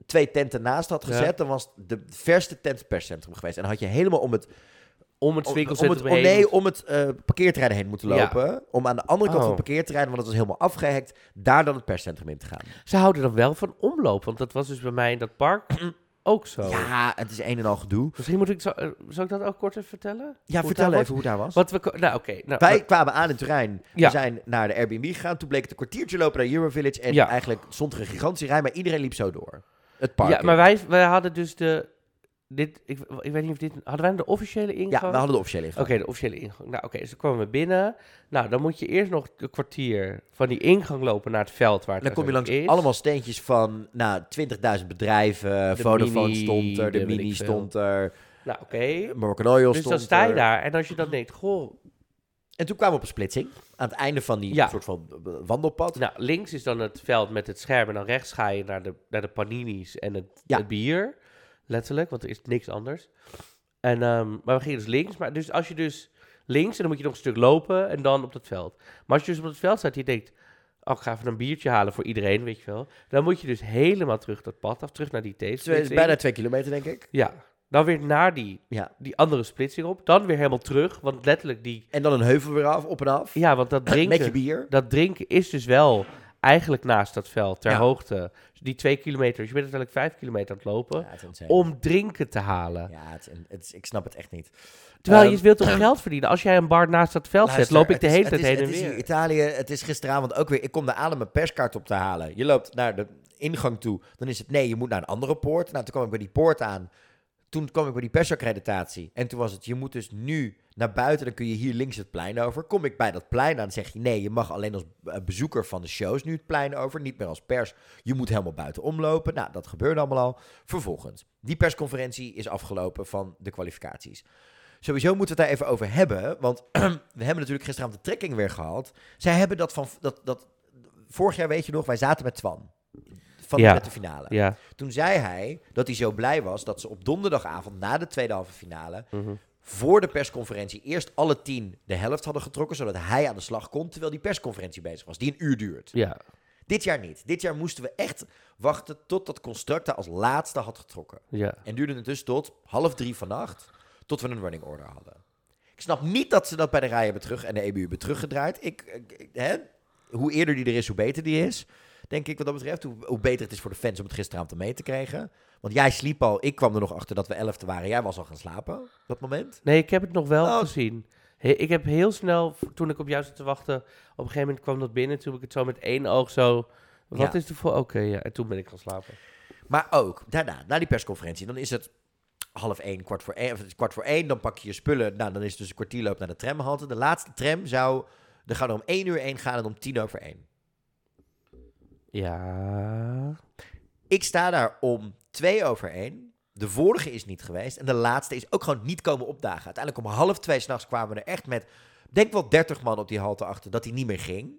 twee tenten naast had Ja. gezet, dan was de verste tent het perscentrum geweest. En dan had je helemaal om het om het winkelcentrum het, om, heen. nee, om het eh, parkeerterrein heen moeten Ja. lopen. Om aan de andere kant Oh. van het parkeerterrein, want dat was helemaal afgehekt, daar dan het perscentrum in te gaan. Ze houden dan wel van omloop, want dat was dus bij mij in dat park ook zo. Ja, het is een en al gedoe. Misschien moet ik, zo, eh, zal ik dat ook kort even vertellen? Ja, Hoe het vertel even hoe daar was. Wat we, nou oké. nou, Wij kwamen aan in Turijn. Ja. We zijn naar de Airbnb gegaan. Toen bleek het een kwartiertje lopen naar Eurovillage. En Ja. eigenlijk stond er een gigantische rij, maar iedereen liep zo door. Het park. ja, maar wij, wij hadden dus de, dit, ik, ik weet niet of dit, hadden wij de officiële ingang? Ja, we hadden de officiële ingang. Oké, de officiële ingang. Nou, oké, dus dan kwamen we binnen. Nou, dan moet je eerst nog een kwartier van die ingang lopen naar het veld waar het Dan kom je langs is. allemaal steentjes van nou, 20.000 bedrijven. De Vodafone Mini, stond er, de, Mini stond er, Nou, oké. Moroccan Oil Dus stond dan sta je er. daar en als je dan denkt, goh, En toen kwamen we op een splitsing. Aan het einde van die Ja. soort van eh, wandelpad. Nou, links is dan het veld met het scherm. En dan rechts ga je naar de, naar de paninis en het, Ja. het bier. Letterlijk, want er is niks anders. En, ehm, maar we gingen dus links. Maar dus als je dus links, en dan moet je nog een stuk lopen en dan op dat veld. Maar als je dus op het veld staat, je denkt... Oh, ik ga even een biertje halen voor iedereen, weet je wel. Dan moet je dus helemaal terug dat pad af, terug naar die Twee- T-splitsing. bijna twee kilometer, denk ik. Ja, dan weer naar die, Ja. die andere splitsing op. Dan weer helemaal terug, want letterlijk die... En dan een heuvel weer af, op en af. Ja, want dat Met je drinken, bier. dat drinken is dus wel eigenlijk naast dat veld, ter Ja. hoogte. Dus die twee kilometer, dus je bent uiteindelijk vijf kilometer aan het lopen Ja, om drinken te halen. Ja, het, ik snap het echt niet. Terwijl Ehm, je wilt toch geld verdienen? Als jij een bar naast dat veld zet, loop ik de hele tijd heen en het is weer. Italië, het is gisteravond ook weer. Ik kom daar aan om mijn perskaart op te halen. Je loopt naar de ingang toe. Dan is het nee, je moet naar een andere poort. Nou, toen kwam ik bij die poort aan. Toen kwam ik bij die persaccreditatie. En toen was het, je moet dus nu naar buiten. Dan kun je hier links het plein over. Kom ik bij dat plein aan, zeg je nee, je mag alleen als eh, bezoeker van de shows nu het plein over. Niet meer als pers. Je moet helemaal buiten omlopen. Nou, dat gebeurde allemaal al. Vervolgens, die persconferentie is afgelopen van de kwalificaties. Sowieso moeten we het daar even over hebben. Want we hebben natuurlijk gisteravond de trekking weer gehad. Zij hebben dat van... Dat, dat, vorig jaar, weet je nog, wij zaten met Twan. Van Ja. met de finale. Ja. Toen zei hij dat hij zo blij was dat ze op donderdagavond na de tweede halve finale... mhm. voor de persconferentie eerst alle tien de helft hadden getrokken... zodat hij aan de slag kon, terwijl die persconferentie bezig was. Die een uur duurt. ja. Dit jaar niet. Dit jaar moesten we echt wachten tot dat Constructa als laatste had getrokken. Ja. En duurde het dus tot half drie vannacht, tot we een running order hadden. Ik snap niet dat ze dat bij de rij hebben terug en de EBU hebben teruggedraaid. Ik, ik- ik- hè? Hoe eerder die er is, hoe beter die is. Denk ik wat dat betreft. Hoe, hoe beter het is voor de fans om het gisteravond mee te krijgen. Want jij sliep al. Ik kwam er nog achter dat we elfde waren. Jij was al gaan slapen op dat moment. Nee, ik heb het nog wel Oh. gezien. He- ik heb heel snel, toen ik op jou zat te wachten, op een gegeven moment kwam dat binnen. Toen heb ik het zo met één oog zo... Wat Ja. is er voor... Oké, ja. En toen ben ik gaan slapen. Maar ook daarna, na die persconferentie, dan is het half één, kwart voor één, kwart voor één. Dan pak je je spullen. Nou, dan is het dus een kwartierloop naar de tramhalte. De laatste tram zou, er gaan er om één uur één gaan en om tien over één. Ja... Ik sta daar om twee over één. De vorige is niet geweest. En de laatste is ook gewoon niet komen opdagen. Uiteindelijk om half twee s'nachts kwamen we er echt met, denk wel 30 man op die halte achter, dat hij niet meer ging.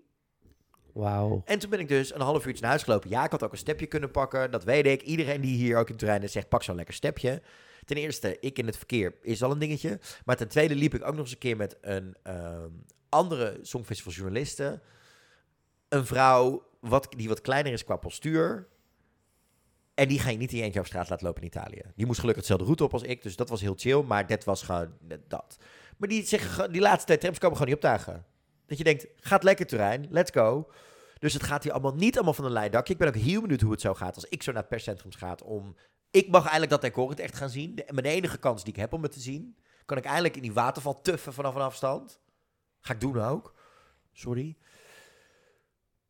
Wauw. En toen ben ik dus een half uurtje naar huis gelopen. Ja, ik had ook een stepje kunnen pakken. Dat weet ik. Iedereen die hier ook in Turijn is, zegt, pak zo'n lekker stepje. Ten eerste, ik in het verkeer is al een dingetje. Maar ten tweede liep ik ook nog eens een keer met een ehm, andere Songfestivaljournaliste. Een vrouw wat, die wat kleiner is qua postuur. En die ga je niet in je eentje op straat laten lopen in Italië. Die moest gelukkig hetzelfde route op als ik, dus dat was heel chill. Maar dat was gewoon dat. Maar die, die laatste twee trams komen gewoon niet opdagen. Dat je denkt, gaat lekker terrein, let's go. Dus het gaat hier allemaal niet allemaal van een leidakje. Ik ben ook heel benieuwd hoe het zo gaat als ik zo naar het perscentrum ga. Om, ik mag eigenlijk dat decor het echt gaan zien. De, mijn enige kans die ik heb om het te zien, kan ik eigenlijk in die waterval tuffen vanaf een afstand. Ga ik doen ook. Sorry.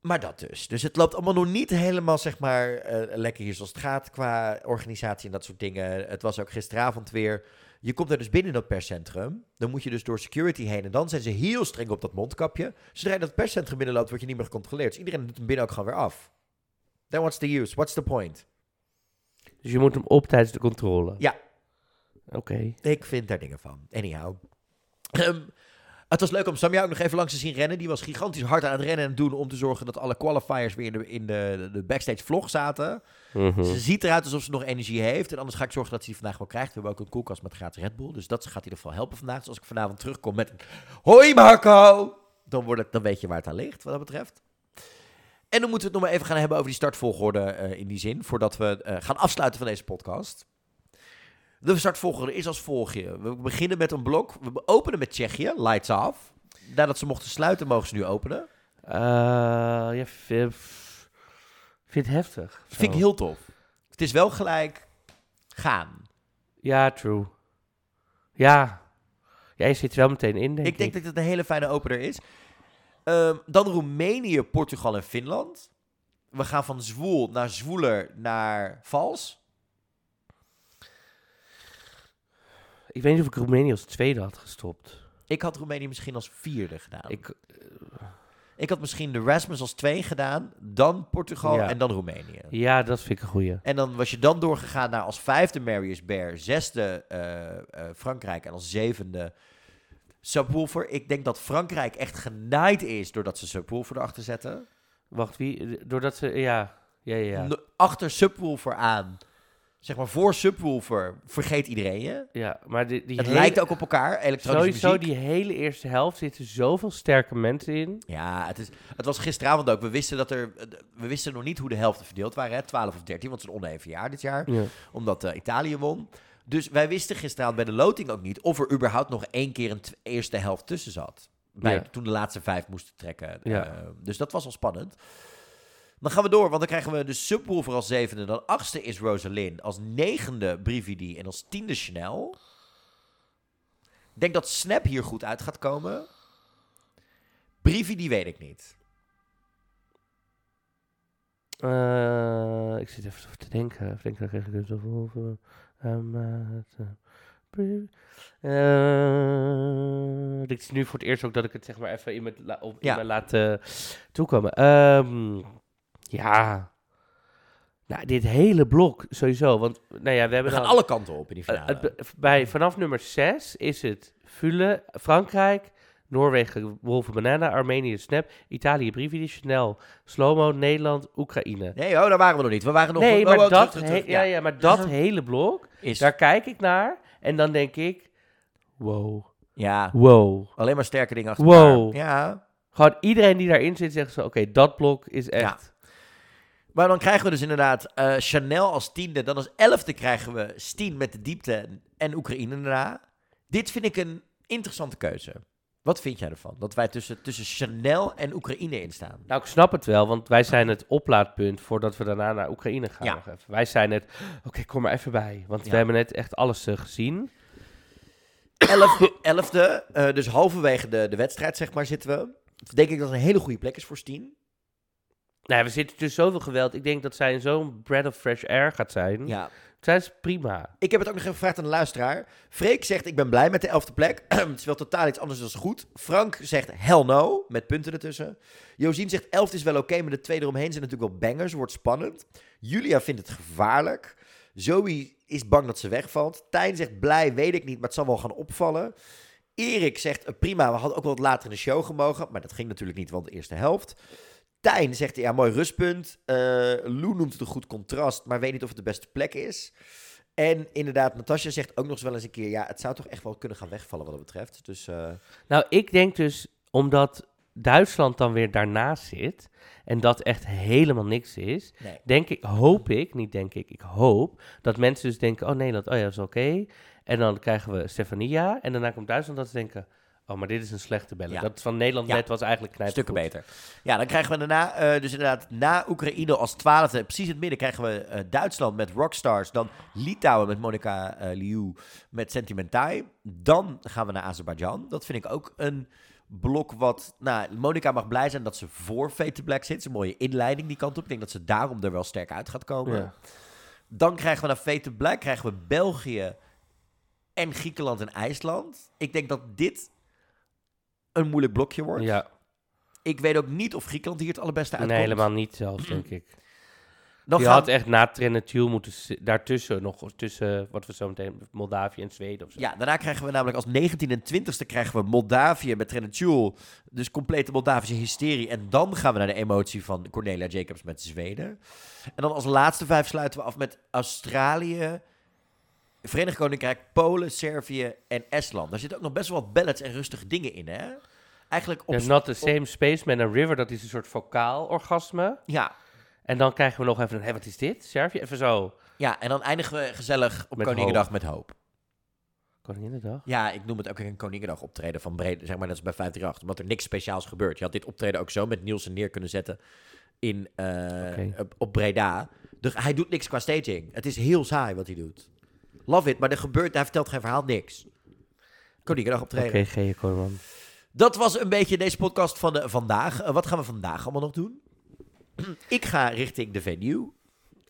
Maar dat dus. Dus het loopt allemaal nog niet helemaal, zeg maar, eh, lekker hier zoals het gaat qua organisatie en dat soort dingen. Het was ook gisteravond weer. Je komt er dus binnen in dat perscentrum. Dan moet je dus door security heen. En dan zijn ze heel streng op dat mondkapje. Zodra je dat perscentrum binnenloopt, word je niet meer gecontroleerd. Dus iedereen doet hem binnen ook gewoon weer af. Then what's the use? What's the point? Dus je moet hem op tijdens de controle? Ja. Oké. Ik vind daar dingen van. Anyhow. Ehm, het was leuk om Samia ook nog even langs te zien rennen. Die was gigantisch hard aan het rennen en doen om te zorgen dat alle qualifiers weer in de, in de, de backstage vlog zaten. Mhm. Ze ziet eruit alsof ze nog energie heeft. En anders ga ik zorgen dat ze die vandaag wel krijgt. We hebben ook een koelkast met gratis Red Bull. Dus dat gaat in ieder geval helpen vandaag. Dus als ik vanavond terugkom met een... Hoi Marco! Dan, weet je waar het aan ligt, wat dat betreft. En dan moeten we het nog maar even gaan hebben over die startvolgorde eh, in die zin. Voordat we eh, gaan afsluiten van deze podcast. De startvolgorde is als volgt. We beginnen met een blok. We openen met Tsjechië, lights off. Nadat ze mochten sluiten, mogen ze nu openen. Eh, ja, vind, vind het heftig. Vind ik heel tof. Het is wel gelijk gaan. Ja, true. Ja. Ja, je zit er wel meteen in, denk ik. Ik denk dat het een hele fijne opener is. Ehm, dan Roemenië, Portugal en Finland. We gaan van zwoel naar zwoeler naar vals. Ik weet niet of ik Roemenië als tweede had gestopt. Ik had Roemenië misschien als vierde gedaan. Ik, Ik, had misschien de Rasmus als twee gedaan. Dan Portugal Ja. en dan Roemenië. ja, dat vind ik een goeie. En dan was je dan doorgegaan naar als vijfde Marius Bear, zesde eh, eh, Frankrijk en als zevende Subwoofer. Ik denk dat Frankrijk echt genaaid is doordat ze Subwoofer erachter zetten. Wacht, wie? Doordat ze, ja, ja, ja. ja. Achter Subwoofer aan. Zeg maar voor Subwoofer vergeet iedereen je. Ja, maar die, die Het hele- lijkt ook op elkaar, elektronische Sowieso, muziek. die hele eerste helft zitten zoveel sterke mensen in. Ja, het, is, het was gisteravond ook. We wisten, dat er, we wisten nog niet hoe de helften verdeeld waren. Hè? 12 of 13, want het is een oneven jaar dit jaar. Ja. Omdat eh, Italië won. Dus wij wisten gisteravond bij de loting ook niet of er überhaupt nog één keer een eerste helft tussen zat. Bij, Ja. Toen de laatste vijf moesten trekken. Ja. Eh, dus dat was al spannend. Dan gaan we door, want dan krijgen we de Subwoofer als zevende. Dan achtste is Rosalind. Als negende Brividi en als tiende Chanel. Ik denk dat Snap hier goed uit gaat komen. Brividi weet ik niet. Eh, ik zit even te denken. Even denken, dan krijg ik het pre- Eh, dit is nu voor het eerst ook dat ik het zeg maar even in me, la- op, in Ja. laat toekomen. Ehm, ja. Nou, dit hele blok sowieso. Want nou ja, we We hebben gaan dan- alle kanten op in die eh, finale. het be- bij, vanaf nummer 6 is het Fule, Frankrijk, Noorwegen, Wolven Banana, Armenië, Snap, Italië, Brividi, Chanel, Slomo, Nederland, Oekraïne. Nee, oh, daar waren we nog niet. We waren nog... nee, maar oh, dat, terug, terug, he- terug. ja. Ja, maar dat hele blok, Is, daar kijk ik naar en dan denk ik, wow, ja, wow. alleen maar sterke dingen achter Wow. elkaar. Ja, Gewoon iedereen die daarin zit zegt zo, oké, dat blok is echt... maar dan krijgen we dus inderdaad eh, Chanel als tiende. Dan als elfde krijgen we Steen met de diepte en Oekraïne daarna. Dit vind ik een interessante keuze. Wat vind jij ervan? Dat wij tussen, tussen Chanel en Oekraïne in staan. Nou, ik snap het wel, want wij zijn het oplaadpunt voordat we daarna naar Oekraïne gaan. Ja. Nog even. Wij zijn het, oké, kom maar even bij, want Ja. we hebben net echt alles eh, gezien. Elf, elfde, eh, dus halverwege de, de wedstrijd zeg maar zitten we. Denk ik dat het een hele goede plek is voor Steen. Nou, we zitten tussen zoveel geweld. Ik denk dat zij zo'n breath of fresh air gaat zijn. Ja, Zij is prima. Ik heb het ook nog even gevraagd aan de luisteraar. Freek zegt, ik ben blij met de elfde plek. het is wel totaal iets anders dan goed. Frank zegt, hell no, met punten ertussen. Josien zegt, elfde is wel oké, maar de twee eromheen zijn natuurlijk wel bangers. Wordt spannend. Julia vindt het gevaarlijk. Zoe is bang dat ze wegvalt. Tijn zegt, blij, weet ik niet, maar het zal wel gaan opvallen. Erik zegt, eh, prima, we hadden ook wel wat later in de show gemogen. Maar dat ging natuurlijk niet, want de eerste helft. Tijn zegt, ja, mooi rustpunt. Eh Lou noemt het een goed contrast, maar weet niet of het de beste plek is. En inderdaad, Natasja zegt ook nog eens wel eens een keer... ja, het zou toch echt wel kunnen gaan wegvallen wat dat betreft. Dus eh, Nou, ik denk dus, omdat Duitsland dan weer daarnaast zit en dat echt helemaal niks is, nee. denk ik, hoop ik, niet denk ik, ik hoop dat mensen dus denken, oh Nederland, oh ja, dat is oké. En dan krijgen we Stefania en daarna komt Duitsland dat ze denken, oh, maar dit is een slechte bellen. Ja. Dat van Nederland Ja. net was eigenlijk knijp. Stukken beter. Ja, dan krijgen we daarna, eh, dus inderdaad, na Oekraïne als twaalfde, precies in het midden krijgen we eh, Duitsland met Rockstars. Dan Litouwen met Monica eh Liu met Sentimentai. Dan gaan we naar Azerbeidzjan. Dat vind ik ook een blok wat, nou, Monica mag blij zijn dat ze voor Fate to Black zit. Is een mooie inleiding die kant op. Ik denk dat ze daarom er wel sterk uit gaat komen. Ja. Dan krijgen we naar Fate to Black, krijgen we België en Griekenland en IJsland. Ik denk dat dit een moeilijk blokje wordt. Ja, Ik weet ook niet of Griekenland hier het allerbeste uitkomt. nee, helemaal niet zelfs, denk ik. Dan Je gaan- had echt na Trenetiel moeten daartussen nog, tussen wat we zo meteen, Moldavië en Zweden of zo. Ja, daarna krijgen we namelijk als 19 en 20ste krijgen we Moldavië met Trenetjul. Dus complete Moldavische hysterie. En dan gaan we naar de emotie van Cornelia Jacobs met Zweden. En dan als laatste vijf sluiten we af met Australië, Verenigd Koninkrijk, Polen, Servië en Estland. Daar zitten ook nog best wel wat ballads en rustige dingen in, hè? Eigenlijk op... Ja, not the same space met een river, dat is een soort vocaal orgasme. Ja, En dan krijgen we nog even, hé, wat is dit? Servië? Even zo. ja, en dan eindigen we gezellig op Met Koningendag met hoop. Koninginnedag? Ja, ik noem het ook een Koningendag optreden van Brede, zeg maar net als bij 538. Omdat er niks speciaals gebeurt. Je had dit optreden ook zo met Nielsen neer kunnen zetten in, eh, op, op Breda. Dus hij doet niks qua staging. Het is heel saai wat hij doet. Love it, maar er gebeurt, hij vertelt geen verhaal, niks. Koningendag optreden. Oké, G. Korman. Dat was een beetje deze podcast van de, vandaag. Eh, wat gaan we vandaag allemaal nog doen? ik ga richting de venue.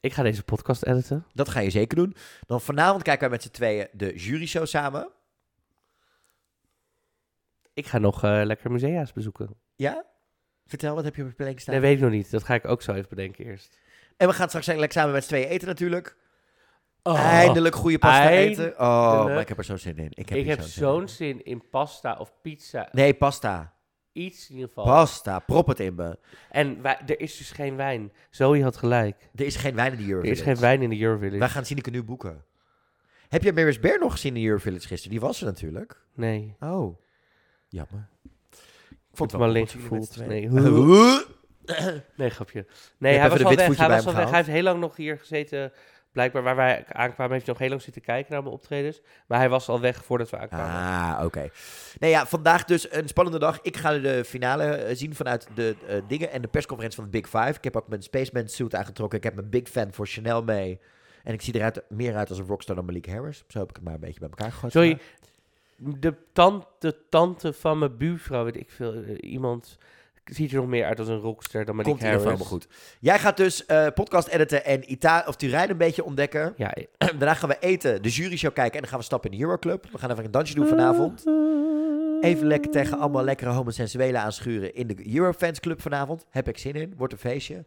Ik ga deze podcast editen. Dat ga je zeker doen. Dan vanavond kijken wij met z'n tweeën de jury-show samen. Ik ga nog eh, lekker musea's bezoeken. Ja? Vertel, wat heb je op je planning staan? Nee, weet ik nog niet. Dat ga ik ook zo even bedenken eerst. En we gaan straks lekker samen met z'n tweeën eten natuurlijk. Eindelijk goede pasta eindelijk. eten. Oh, maar ik heb er zo zin in. Ik heb, ik hier heb zo'n zin in. zo'n zin in pasta of pizza. Nee, pasta. Iets in ieder geval. Pasta. Prop het in me. En wij, er is dus geen wijn. Zoe had gelijk. Er is geen wijn in de Er Eurovillage. is geen wijn in de Eurovillage. Wij gaan Sineke nu boeken. Heb jij Maris Bear nog gezien in de Eurovillage gisteren? Die was er natuurlijk. Nee. Oh. Jammer. Ik vond hem wel alleen gevoeld. Nee. Nee, grapje. Je Nee, hij was weg. Hij was weg. Hij heeft heel lang nog hier gezeten. Blijkbaar waar wij aankwamen heeft hij nog heel lang zitten kijken naar mijn optredens. Maar hij was al weg voordat we aankwamen. Ah, oké. Nee, ja, vandaag dus een spannende dag. Ik ga de finale eh, zien vanuit de eh, dingen en de persconferentie van de Big Five. Ik heb ook mijn Spaceman suit aangetrokken. Ik heb mijn Big Fan voor Chanel mee. En ik zie eruit meer uit als een rockstar dan Malik Harris. Zo heb ik het maar een beetje bij elkaar gegooid. Sorry, de tante, de tante van mijn buurvrouw, weet ik veel, eh, iemand ziet er nog meer uit als een rockster dan Malik Komt in ieder geval Harris. helemaal goed. Jij gaat dus eh, podcast editen en Ita of Turijn een beetje ontdekken. Ja, Daarna gaan we eten, de jury show kijken en dan gaan we stappen in de Euroclub. We gaan even een dansje doen vanavond. Even lekker tegen allemaal lekkere homosensuelen aanschuren in de Eurofans Club vanavond. Heb ik zin in, wordt een feestje.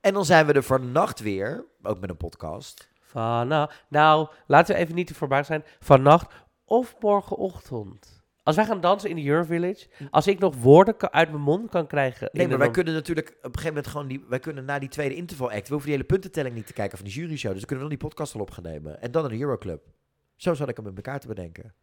En dan zijn we er vannacht weer, ook met een podcast. Vanna nou, laten we even niet te voorbaar zijn. Vannacht of morgenochtend. Als wij gaan dansen in de Eurovillage, als ik nog woorden kan- uit mijn mond kan krijgen. Nee, maar wij kunnen natuurlijk op een gegeven moment gewoon die... Wij kunnen na die tweede interval act, we hoeven die hele puntentelling niet te kijken van die jury show. Dus dan kunnen we dan die podcast al op gaan nemen. En dan naar de Euroclub. Zo zat ik hem in elkaar te bedenken.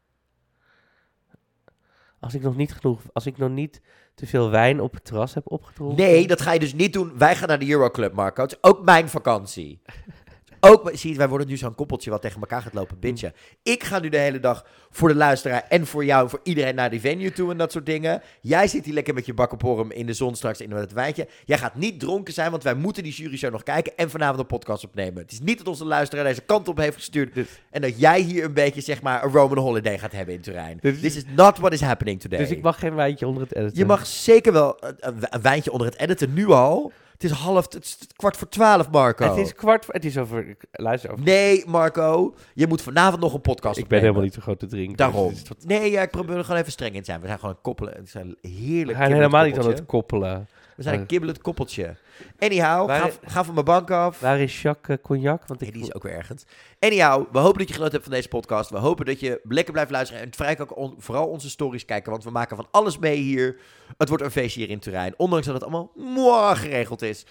Als ik nog niet genoeg, als ik nog niet te veel wijn op het terras heb opgedronken. Nee, dat ga je dus niet doen. Wij gaan naar de Euroclub, Marco. Het is ook mijn vakantie. Ook, zie je, wij worden nu zo'n koppeltje wat tegen elkaar gaat lopen bintje. Ik ga nu de hele dag voor de luisteraar en voor jou en voor iedereen naar die venue toe en dat soort dingen. Jij zit hier lekker met je bakkenporm in de zon straks in het wijntje. Jij gaat niet dronken zijn, want wij moeten die jury show nog kijken en vanavond een podcast opnemen. Het is niet dat onze luisteraar deze kant op heeft gestuurd Dus, en dat jij hier een beetje, zeg maar, een Roman holiday gaat hebben in Turijn. This is not what is happening today. dus ik mag geen wijntje onder het editen. Je mag zeker wel een- een wijntje onder het editen nu al. Het is half, het is kwart voor twaalf, Marco. Het is kwart voor, het is over, luister over. Nee, Marco, je moet vanavond nog een podcast ik ben helemaal niet zo groot te drinken. Daarom. dus wat- Nee, ja, ik probeer er gewoon even streng in te zijn. We zijn gewoon koppelen. Het is een we heerlijk gaan helemaal niet aan het koppelen. We zijn een Eh. kibbelend koppeltje. Anyhow, Waar- ga, ga van mijn bank af. Waar is Jacques eh, Cognac? Want ik die is ook weer ergens. Anyhow, we hopen dat je genoten hebt van deze podcast. We hopen dat je lekker blijft luisteren. En vrij ook on- vooral onze stories kijken. Want we maken van alles mee hier. Het wordt een feestje hier in Turijn. Ondanks dat het allemaal mooi geregeld is.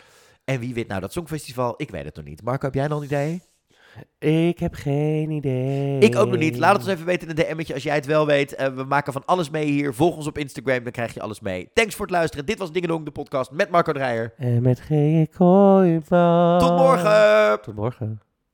En wie wint nou dat Songfestival? Ik weet het nog niet. Marco, heb jij nog een idee? Ik heb geen idee. Ik ook nog niet. Laat het ons even weten in een DM'tje als jij het wel weet. Eh, we maken van alles mee hier. Volg ons op Instagram, dan krijg je alles mee. Thanks voor het luisteren. Dit was Dingedong, de podcast met Marco Dreyer. En met geen kooiman. Tot morgen! Tot morgen.